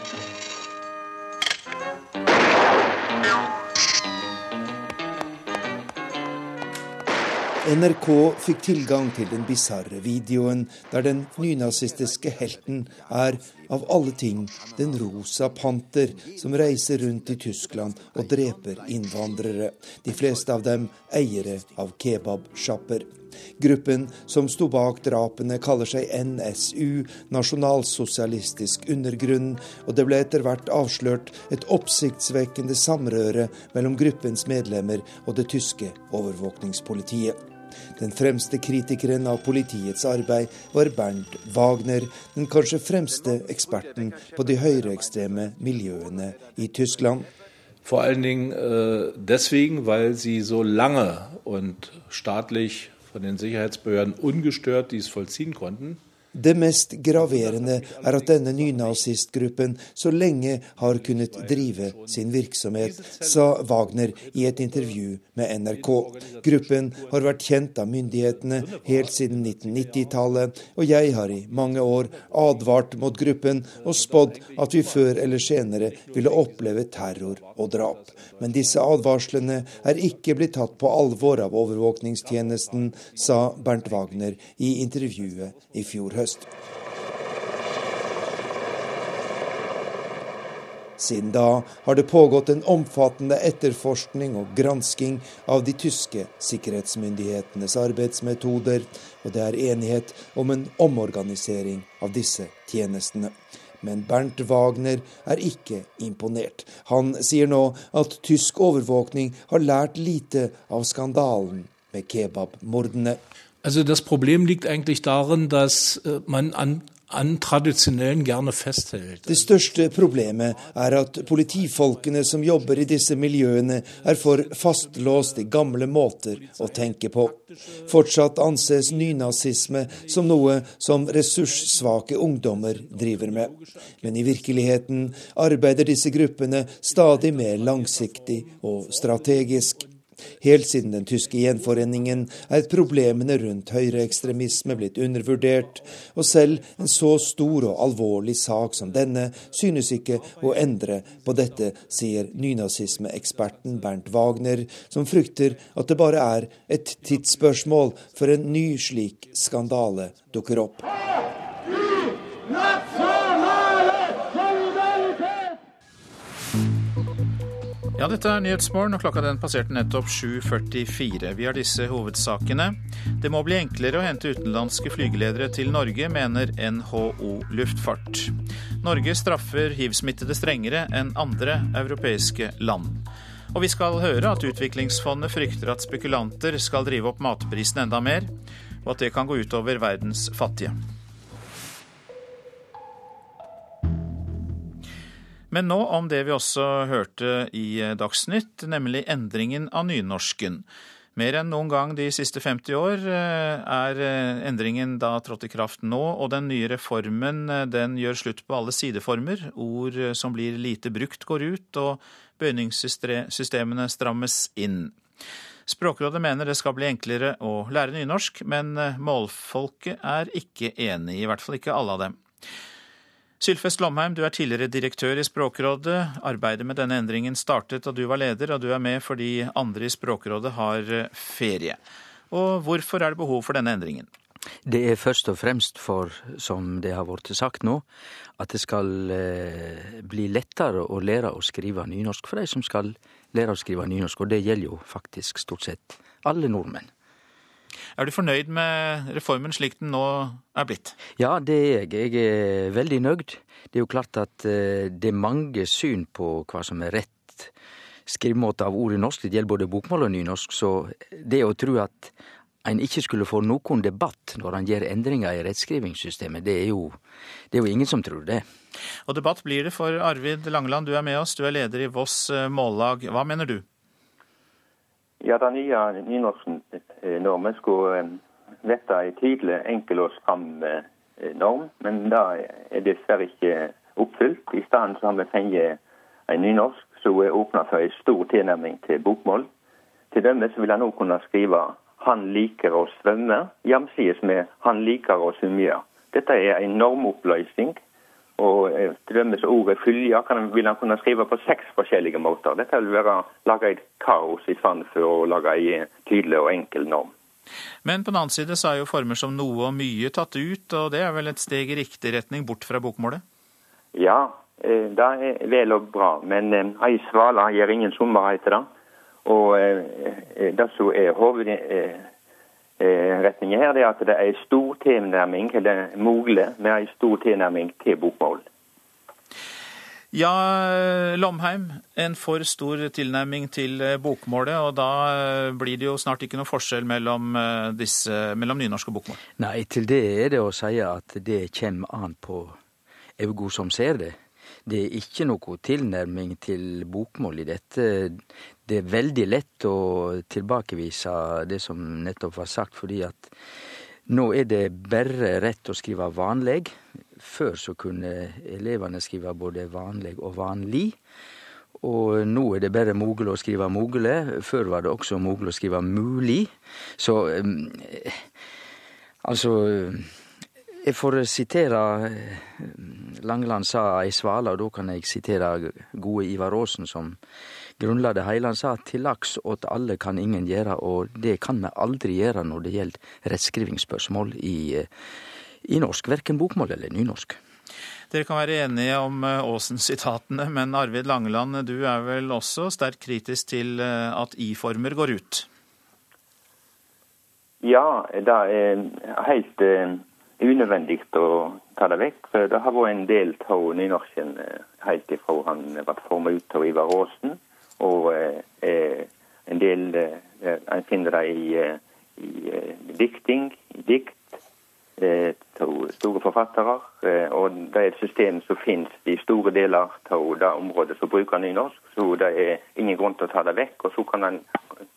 NRK fikk tilgang til den bisarre videoen der den nynazistiske helten er, av alle ting, den rosa panter som reiser rundt i Tyskland og dreper innvandrere, de fleste av dem eiere av kebabsjapper. Gruppen som sto bak drapene, kaller seg NSU, Nasjonalsosialistisk undergrunn, og det ble etter hvert avslørt et oppsiktsvekkende samrøre mellom gruppens medlemmer og det tyske overvåkningspolitiet. Den fremste kritikeren av politiets arbeid var Bernt Wagner, den kanskje fremste eksperten på de høyreekstreme miljøene i Tyskland. Vor allen Dingen äh, deswegen, weil sie so lange und staatlich von den Sicherheitsbehörden ungestört dies vollziehen konnten. Det mest graverende er at denne nynazistgruppen så lenge har kunnet drive sin virksomhet, sa Wagner i et intervju med NRK. Gruppen har vært kjent av myndighetene helt siden 1990-tallet, og jeg har i mange år advart mot gruppen og spådd at vi før eller senere ville oppleve terror og drap. Men disse advarslene er ikke blitt tatt på alvor av overvåkningstjenesten, sa Bernt Wagner i intervjuet i fjor høst høst. Siden da har det pågått en omfattende etterforskning og gransking av de tyske sikkerhetsmyndighetenes arbeidsmetoder, og det er enighet om en omorganisering av disse tjenestene. Men Bernt Wagner er ikke imponert. Han sier nå at tysk overvåkning har lært lite av skandalen med kebabmordene. Also das Problem liegt eigentlich darin, dass äh, man an an tradisjonellen gjerne festhält. Det største problemet er at politifolkene som jobber i disse miljøene, er for fastlåst i gamle måter å tenke på. Fortsatt anses nynazisme som noe som ressurssvake ungdommer driver med. Men i virkeligheten arbeider disse gruppene stadig mer langsiktig og strategisk. Helt siden den tyske gjenforeningen er problemene rundt høyreekstremisme blitt undervurdert, og selv en så stor og alvorlig sak som denne synes ikke å endre på dette, sier nynazismeeksperten Bernt Wagner, som frykter at det bare er et tidsspørsmål før en ny slik skandale dukker opp. Ja, dette er Nyhetsmorgen, og klokka den passerte nettopp 7.44. Vi har disse hovedsakene. Det må bli enklere å hente utenlandske flygeledere til Norge, mener NHO Luftfart. Norge straffer hivsmittede strengere enn andre europeiske land. Og vi skal høre at Utviklingsfondet frykter at spekulanter skal drive opp matprisen enda mer, og at det kan gå utover verdens fattige. Men nå om det vi også hørte i Dagsnytt, nemlig endringen av nynorsken. Mer enn noen gang de siste 50 år eh, er eh, endringen da trådt i kraft nå, og den nye reformen eh, den gjør slutt på alle sideformer. Ord som blir lite brukt går ut, og bøyningssystemene strammes inn. Språkrådet mener det skal bli enklere å lære nynorsk, men målfolket er ikke enig, i hvert fall ikke alle av dem. Sylfest Lomheim, du er tidligere direktør i Språkrådet. Arbeidet med denne endringen startet da du var leder, og du er med fordi andre i Språkrådet har eh, ferie. Og hvorfor er det behov for denne endringen? Det er først og fremst for, som det har blitt sagt nå, at det skal eh, bli lettere å lære å skrive nynorsk for de som skal lære å skrive nynorsk, og det gjelder jo faktisk stort sett alle nordmenn. Er du fornøyd med reformen slik den nå er blitt? Ja, det er jeg. Jeg er veldig nøyd. Det er jo klart at eh, det er mange syn på hva som er rett skrivemåte av ordet norsk. Det gjelder både bokmål og nynorsk. Så det å tro at en ikke skulle få noen debatt når han gjør endringer i rettskrivingssystemet, det er, jo, det er jo ingen som tror det. Og debatt blir det for Arvid Langeland, du er med oss. Du er leder i Voss eh, Mållag. Hva mener du? Ja, Den nye nynorsknormen skulle eh, vette en tydelig, enkel og stram eh, norm, men det er dessverre ikke oppfylt. I stedet har vi fått en nynorsk som er åpna for en stor tilnærming til bokmål. Til dømes vil han nå kunne skrive 'Han liker å svømme', jamsides med 'Han liker å svømme'. Dette er en normoppløsning og eh, til dømes ordet 'fylja' vil han kunne skrive på seks forskjellige måter. Dette vil være lage et kaos i stedet for å lage en tydelig og enkel norm. Men på den annen side så er jo former som noe og mye tatt ut, og det er vel et steg i riktig retning bort fra bokmålet? Ja, eh, det er vel og bra. Men eh, ei svale gjør ingen sommer, heter det. Og det som er hoved Eh, retningen her, det er at det er en stor tilnærming, eller mulig med en stor tilnærming til bokmål. Ja, Lomheim, en for stor tilnærming til eh, bokmålet, og da eh, blir det jo snart ikke noe forskjell mellom, disse, mellom nynorsk og bokmål? Nei, til det er det å si at det kommer an på augo som ser det. Det er ikke noe tilnærming til bokmål i dette. Det er veldig lett å tilbakevise det som nettopp var sagt, fordi at Nå er det bare rett å skrive vanlig. Før så kunne elevene skrive både vanlig og vanlig. Og nå er det bare mogel å skrive mogelig. Før var det også mogel å skrive mulig. Så eh, altså Jeg får sitere Langeland sa ei svale, og da kan jeg sitere gode Ivar Aasen, som grunnla det hele. Han sa til laks åt alle kan ingen gjøre, og det kan vi aldri gjøre når det gjelder rettskrivingsspørsmål i, i norsk, verken bokmål eller nynorsk. Dere kan være enige om Aasen-sitatene, men Arvid Langeland, du er vel også sterkt kritisk til at i-former går ut? Ja, det er helt unødvendig å ta det vekk. For det har vært en del av nynorsken helt ifra han ble formet ut av Ivar Aasen. Og eh, en del eh, En finner det i, i dikting, i dikt av store forfattere. Og det er et system som finnes i store deler av det området som bruker nynorsk. Så det er ingen grunn til å ta det vekk. Og så kan, den,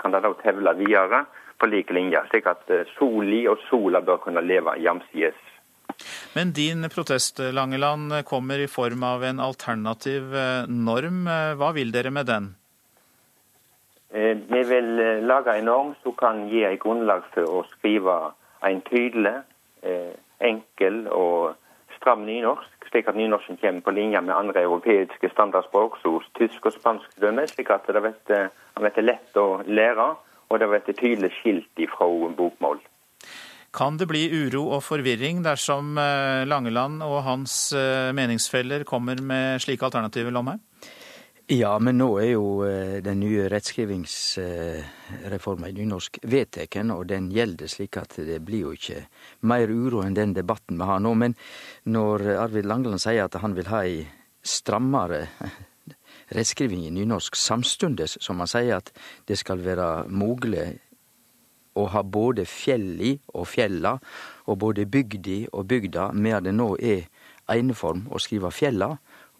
kan det da tevle videre på like linje. Slik at soli og sola bør kunne leve jamsides. Men din protest, Langeland, kommer i form av en alternativ norm. Hva vil dere med den? Vi vil lage en norm som kan gi et grunnlag for å skrive en tydelig, enkel og stram nynorsk, slik at nynorsken kommer på linje med andre europeiske standardspråk, som tysk og spansk slik at det blir lett å lære, og det blir tydelig skilt ifra bokmål. Kan det bli uro og forvirring dersom Langeland og hans meningsfeller kommer med slike alternativer, Lomheim? Ja, men nå er jo den nye rettskrivingsreformen i nynorsk vedteken, og den gjelder slik at det blir jo ikke mer uro enn den debatten vi har nå. Men når Arvid Langeland sier at han vil ha ei strammere rettskriving i nynorsk, samstundes som han sier at det skal være mogleg å ha både fjelli og fjella, og både bygdi og bygda, medan det nå er eineform å skrive fjella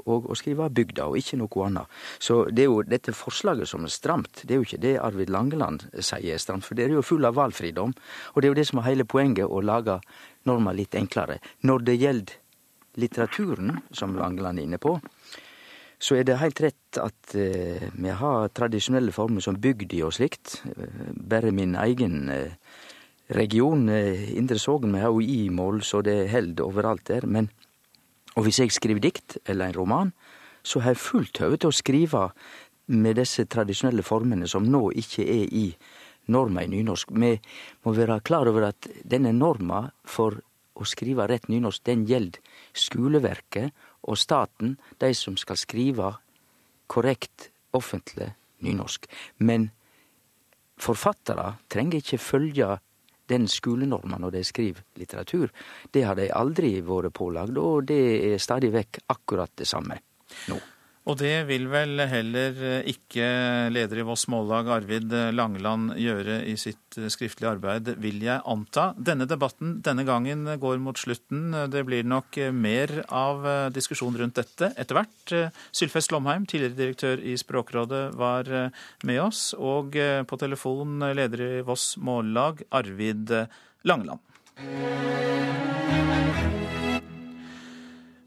og å skrive bygda, og ikke noe annet. Så det er jo dette forslaget som er stramt. Det er jo ikke det Arvid Langeland sier er stramt, for det er jo full av valgfridom. Og det er jo det som er hele poenget, å lage norma litt enklere. Når det gjelder litteraturen, som Langeland er inne på, så er det helt rett at eh, vi har tradisjonelle former som bygda og slikt. Bare min egen eh, region, eh, Indre Sogn, vi har jo i-mål, så det held overalt der. men og hvis jeg skriver dikt eller en roman, så har jeg fullt høve til å skrive med disse tradisjonelle formene som nå ikke er i norma i nynorsk. Vi må være klar over at denne norma for å skrive rett nynorsk, den gjelder skuleverket og staten, de som skal skrive korrekt offentlig nynorsk. Men forfattere trenger ikke følge den skolenorma når de skriver litteratur. Det har de aldri vært pålagd, og det er stadig vekk akkurat det samme nå. Og det vil vel heller ikke leder i Voss Mållag, Arvid Langeland, gjøre i sitt skriftlige arbeid, vil jeg anta. Denne debatten denne gangen går mot slutten. Det blir nok mer av diskusjon rundt dette etter hvert. Sylfest Lomheim, tidligere direktør i Språkrådet, var med oss. Og på telefon leder i Voss Mållag, Arvid Langeland.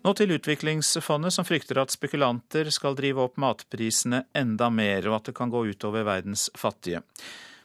Nå til Utviklingsfondet, som frykter at spekulanter skal drive opp matprisene enda mer, og at det kan gå utover verdens fattige.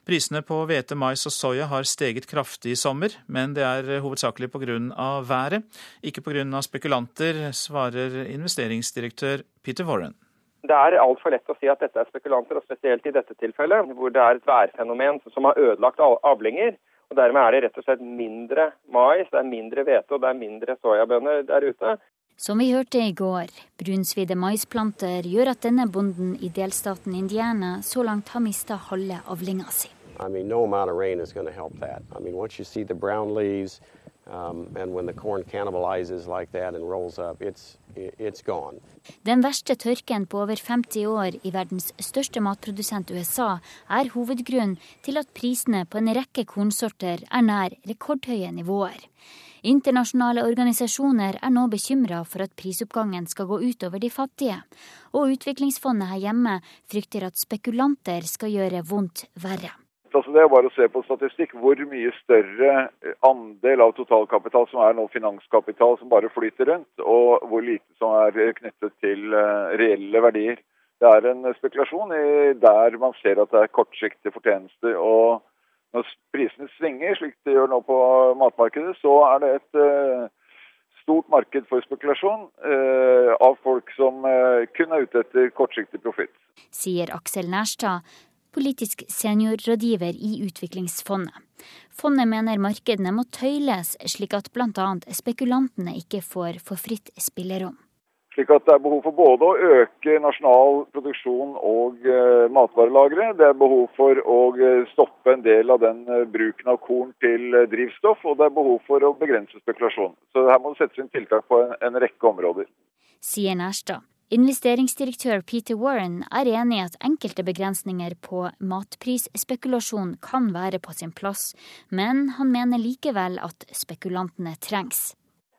Prisene på hvete, mais og soya har steget kraftig i sommer, men det er hovedsakelig pga. været, ikke pga. spekulanter, svarer investeringsdirektør Peter Warren. Det er altfor lett å si at dette er spekulanter, og spesielt i dette tilfellet, hvor det er et værfenomen som har ødelagt avlinger. og Dermed er det rett og slett mindre mais, det er mindre hvete og det er mindre soyabønner der ute. Som vi hørte i går, brunsvidde maisplanter gjør at denne bonden i delstaten Indiana så langt har mista halve avlinga si. I mean, no amount of rain is going to help that. I mean, once you see the brown leaves, um, and when the corn cannibalizes like that and rolls up, it's, it's gone. Den verste tørken på over 50 år i verdens største matprodusent USA er hovedgrunnen til at prisene på en rekke kornsorter er nær rekordhøye nivåer. Internasjonale organisasjoner er nå bekymra for at prisoppgangen skal gå utover de fattige, og Utviklingsfondet her hjemme frykter at spekulanter skal gjøre vondt verre. altså Det er bare å se på statistikk hvor mye større andel av totalkapital som er nå finanskapital som bare flyter rundt, og hvor lite som er knyttet til reelle verdier. Det er en spekulasjon der man ser at det er kortsiktige fortjenester. og Når prisene svinger, slik det gjør nå på matmarkedet, så er det et stort marked for spekulasjon eh, av folk som eh, kun er ute etter kortsiktig profitt. Sier Aksel Nærstad, politisk seniorrådgiver i Utviklingsfondet. Fondet mener markedene må tøyles, slik at bl.a. spekulantene ikke får for fritt spillerom. Slik at det er behov for både å øke nasjonal produksjon og eh, matvarelagre. Det er behov for å uh, stoppe en del av den eh, bruken av korn til drivstoff. Og det er behov for å begrense spekulasjon. Så her må det settes inn tiltak på en, en rekke områder. Sier Nærstad. Investeringsdirektør Peter Warren er enig i at enkelte begrensninger på matprisspekulasjon kan være på sin plass, men han mener likevel at spekulantene trengs.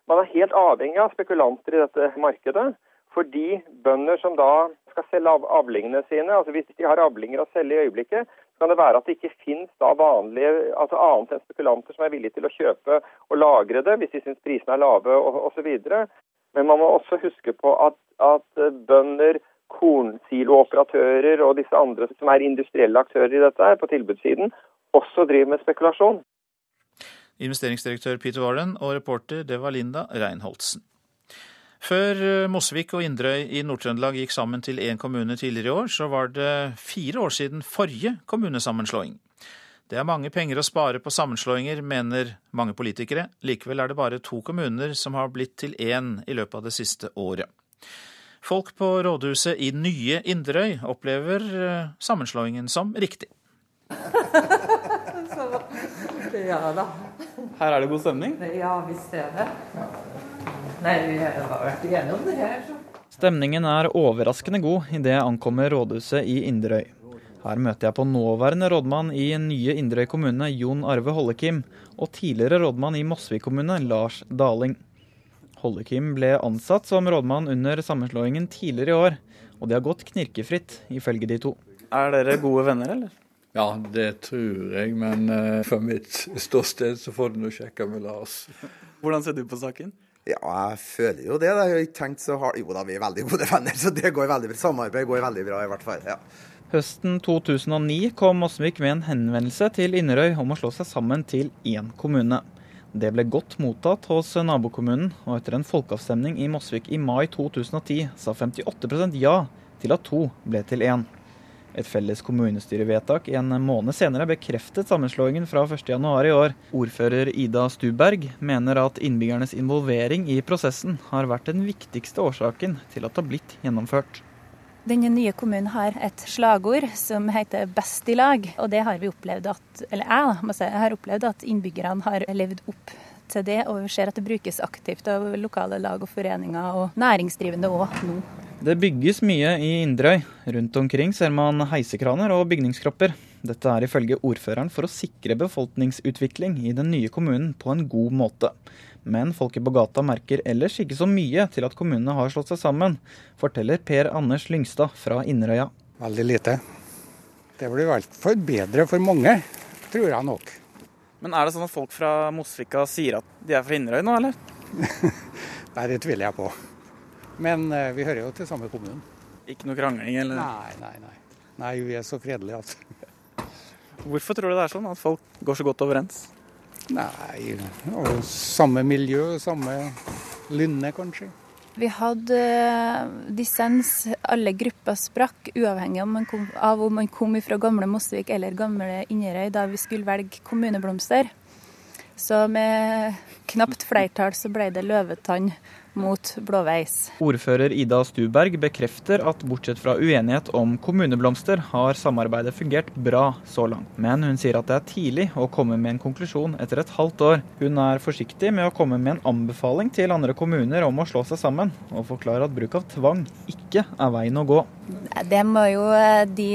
Man er helt avhengig av spekulanter i dette markedet. Fordi bønder som da skal selge av avlingene sine, altså hvis de har avlinger å selge i øyeblikket, så kan det være at det ikke finnes da vanlige, altså annet enn spekulanter som er villige til å kjøpe og lagre det hvis de syns prisene er lave osv. Men man må også huske på at, at bønder, kornsilooperatører og disse andre som er industrielle aktører i dette her på tilbudssiden, også driver med spekulasjon. Investeringsdirektør Peter Warren og reporter det var Linda Reinholdsen. Før eh, Mosvik og Inderøy i Nord-Trøndelag gikk sammen til én kommune tidligere i år, så var det fire år siden forrige kommunesammenslåing. Det er mange penger å spare på sammenslåinger, mener mange politikere. Likevel er det bare to kommuner som har blitt til én i løpet av det siste året. Folk på rådhuset i nye Inderøy opplever eh, sammenslåingen som riktig. ja da. Her er det god stemning? Ja visst er det. Nei, vi har vært igjennom det her. Så. Stemningen er overraskende god idet jeg ankommer rådhuset i Inderøy. Her møter jeg på nåværende rådmann i nye Inderøy kommune, Jon Arve Hollekim, og tidligere rådmann i Mosvik kommune, Lars Daling. Hollekim ble ansatt som rådmann under sammenslåingen tidligere i år, og det har gått knirkefritt, ifølge de to. Er dere gode venner, eller? Ja, det tror jeg, men uh, fra mitt ståsted så får du nå sjekke med Lars. Hvordan ser du på saken? Ja, jeg føler jo det. Jeg har ikke tenkt så hardt. Jo da, vi er veldig gode venner, så det går veldig bra. Samarbeid går veldig bra, i hvert fall. ja. Høsten 2009 kom Mosvik med en henvendelse til Inderøy om å slå seg sammen til én kommune. Det ble godt mottatt hos nabokommunen, og etter en folkeavstemning i Mosvik i mai 2010 sa 58% ja til at to ble til én. Et felles kommunestyrevedtak en måned senere bekreftet sammenslåingen fra 1.1 i år. Ordfører Ida Stuberg mener at innbyggernes involvering i prosessen har vært den viktigste årsaken til at det har blitt gjennomført. Denne nye kommunen har et slagord som heter 'best i lag'. Og det har vi opplevd at, eller jeg si, har opplevd at innbyggerne har levd opp til det, og vi ser at det brukes aktivt av lokale lag og foreninger og næringsdrivende òg nå. Det bygges mye i Inderøy. Rundt omkring ser man heisekraner og bygningskropper. Dette er ifølge ordføreren for å sikre befolkningsutvikling i den nye kommunen på en god måte. Men folket på gata merker ellers ikke så mye til at kommunene har slått seg sammen, forteller Per Anders Lyngstad fra Inderøya. Veldig lite. Det blir i hvert fall bedre for mange, tror jeg nok. Men er det sånn at folk fra Mosvika sier at de er fra Inderøy nå, eller? Nei, det tviler jeg på. Men eh, vi hører jo til samme kommunen. Ikke noe krangling, eller? Nei, nei, nei. Nei, vi er så fredelige, altså. Hvorfor tror du det er sånn, at folk går så godt overens? Nei, og samme miljø, samme lynne, kanskje. Vi hadde eh, dissens, alle grupper sprakk, uavhengig av, kom, av om man kom fra gamle Mosvik eller gamle Inderøy, da vi skulle velge kommuneblomster. Så med knapt flertall så ble det løvetann mot blåveis. Ordfører Ida Stuberg bekrefter at bortsett fra uenighet om kommuneblomster, har samarbeidet fungert bra så langt. Men hun sier at det er tidlig å komme med en konklusjon etter et halvt år. Hun er forsiktig med å komme med en anbefaling til andre kommuner om å slå seg sammen, og forklarer at bruk av tvang ikke er veien å gå. Det må jo eh, de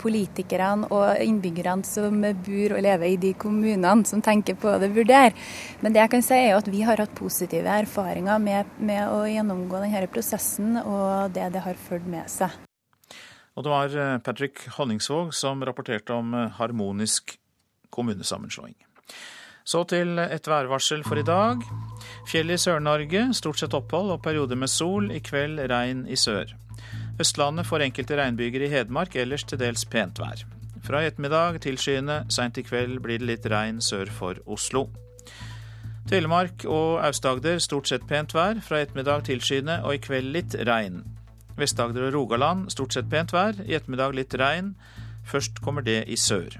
politikerne og innbyggerne som bor og lever i de kommunene som tenker på det, vurdere. Men det jeg kan si er at vi har hatt positive erfaringer med med å gjennomgå denne prosessen og det det har ført med seg. Og det var eh, Patrick Honningsvåg som rapporterte om eh, harmonisk kommunesammenslåing. Så til et værvarsel for i dag. Fjell i Sør-Norge, stort sett opphold og perioder med sol. I kveld regn i sør. Østlandet får enkelte regnbyger i Hedmark, ellers til dels pent vær. Fra i ettermiddag tilskyende, seint i kveld blir det litt regn sør for Oslo. Telemark og Aust-Agder stort sett pent vær. Fra ettermiddag tilskyende og i kveld litt regn. Vest-Agder og Rogaland stort sett pent vær. I ettermiddag litt regn. Først kommer det i sør.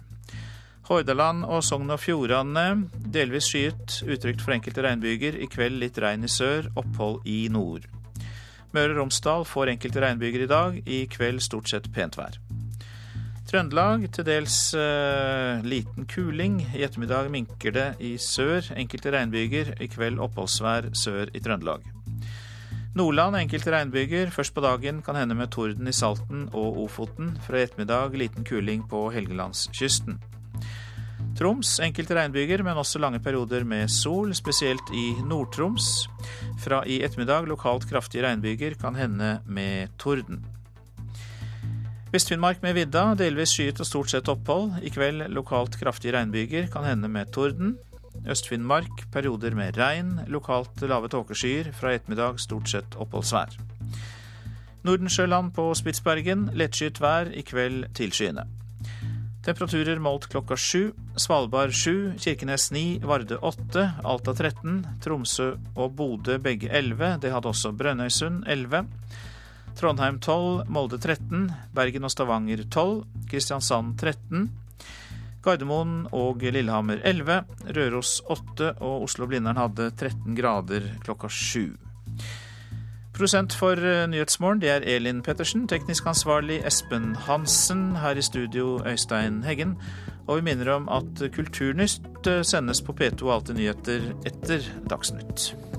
Hordaland og Sogn og Fjordane delvis skyet, utrygt for enkelte regnbyger. I kveld litt regn i sør, opphold i nord. Møre og Romsdal får enkelte regnbyger i dag. I kveld stort sett pent vær. Trøndelag til dels uh, liten kuling. I ettermiddag minker det i sør. Enkelte regnbyger. I kveld oppholdsvær sør i Trøndelag. Nordland enkelte regnbyger. Først på dagen kan hende med torden i Salten og Ofoten. Fra i ettermiddag liten kuling på Helgelandskysten. Troms enkelte regnbyger, men også lange perioder med sol, spesielt i Nord-Troms. Fra i ettermiddag lokalt kraftige regnbyger, kan hende med torden. Vest-Finnmark med vidda, delvis skyet og stort sett opphold. I kveld lokalt kraftige regnbyger, kan hende med torden. Øst-Finnmark perioder med regn, lokalt lave tåkeskyer. Fra i ettermiddag stort sett oppholdsvær. Nordensjøland på Spitsbergen lettskyet vær, i kveld tilskyende. Temperaturer målt klokka sju. Svalbard sju, Kirkenes ni, Varde åtte, Alta 13, Tromsø og Bodø begge 11. Det hadde også Brønnøysund 11. Trondheim 12, Molde 13, Bergen og Stavanger 12, Kristiansand 13. Gardermoen og Lillehammer 11, Røros 8 og Oslo-Blindern hadde 13 grader klokka 7. Produsent for eh, Nyhetsmorgen det er Elin Pettersen. Teknisk ansvarlig Espen Hansen. Her i studio Øystein Heggen. Og vi minner om at Kulturnytt eh, sendes på P2 Alltid nyheter etter Dagsnytt.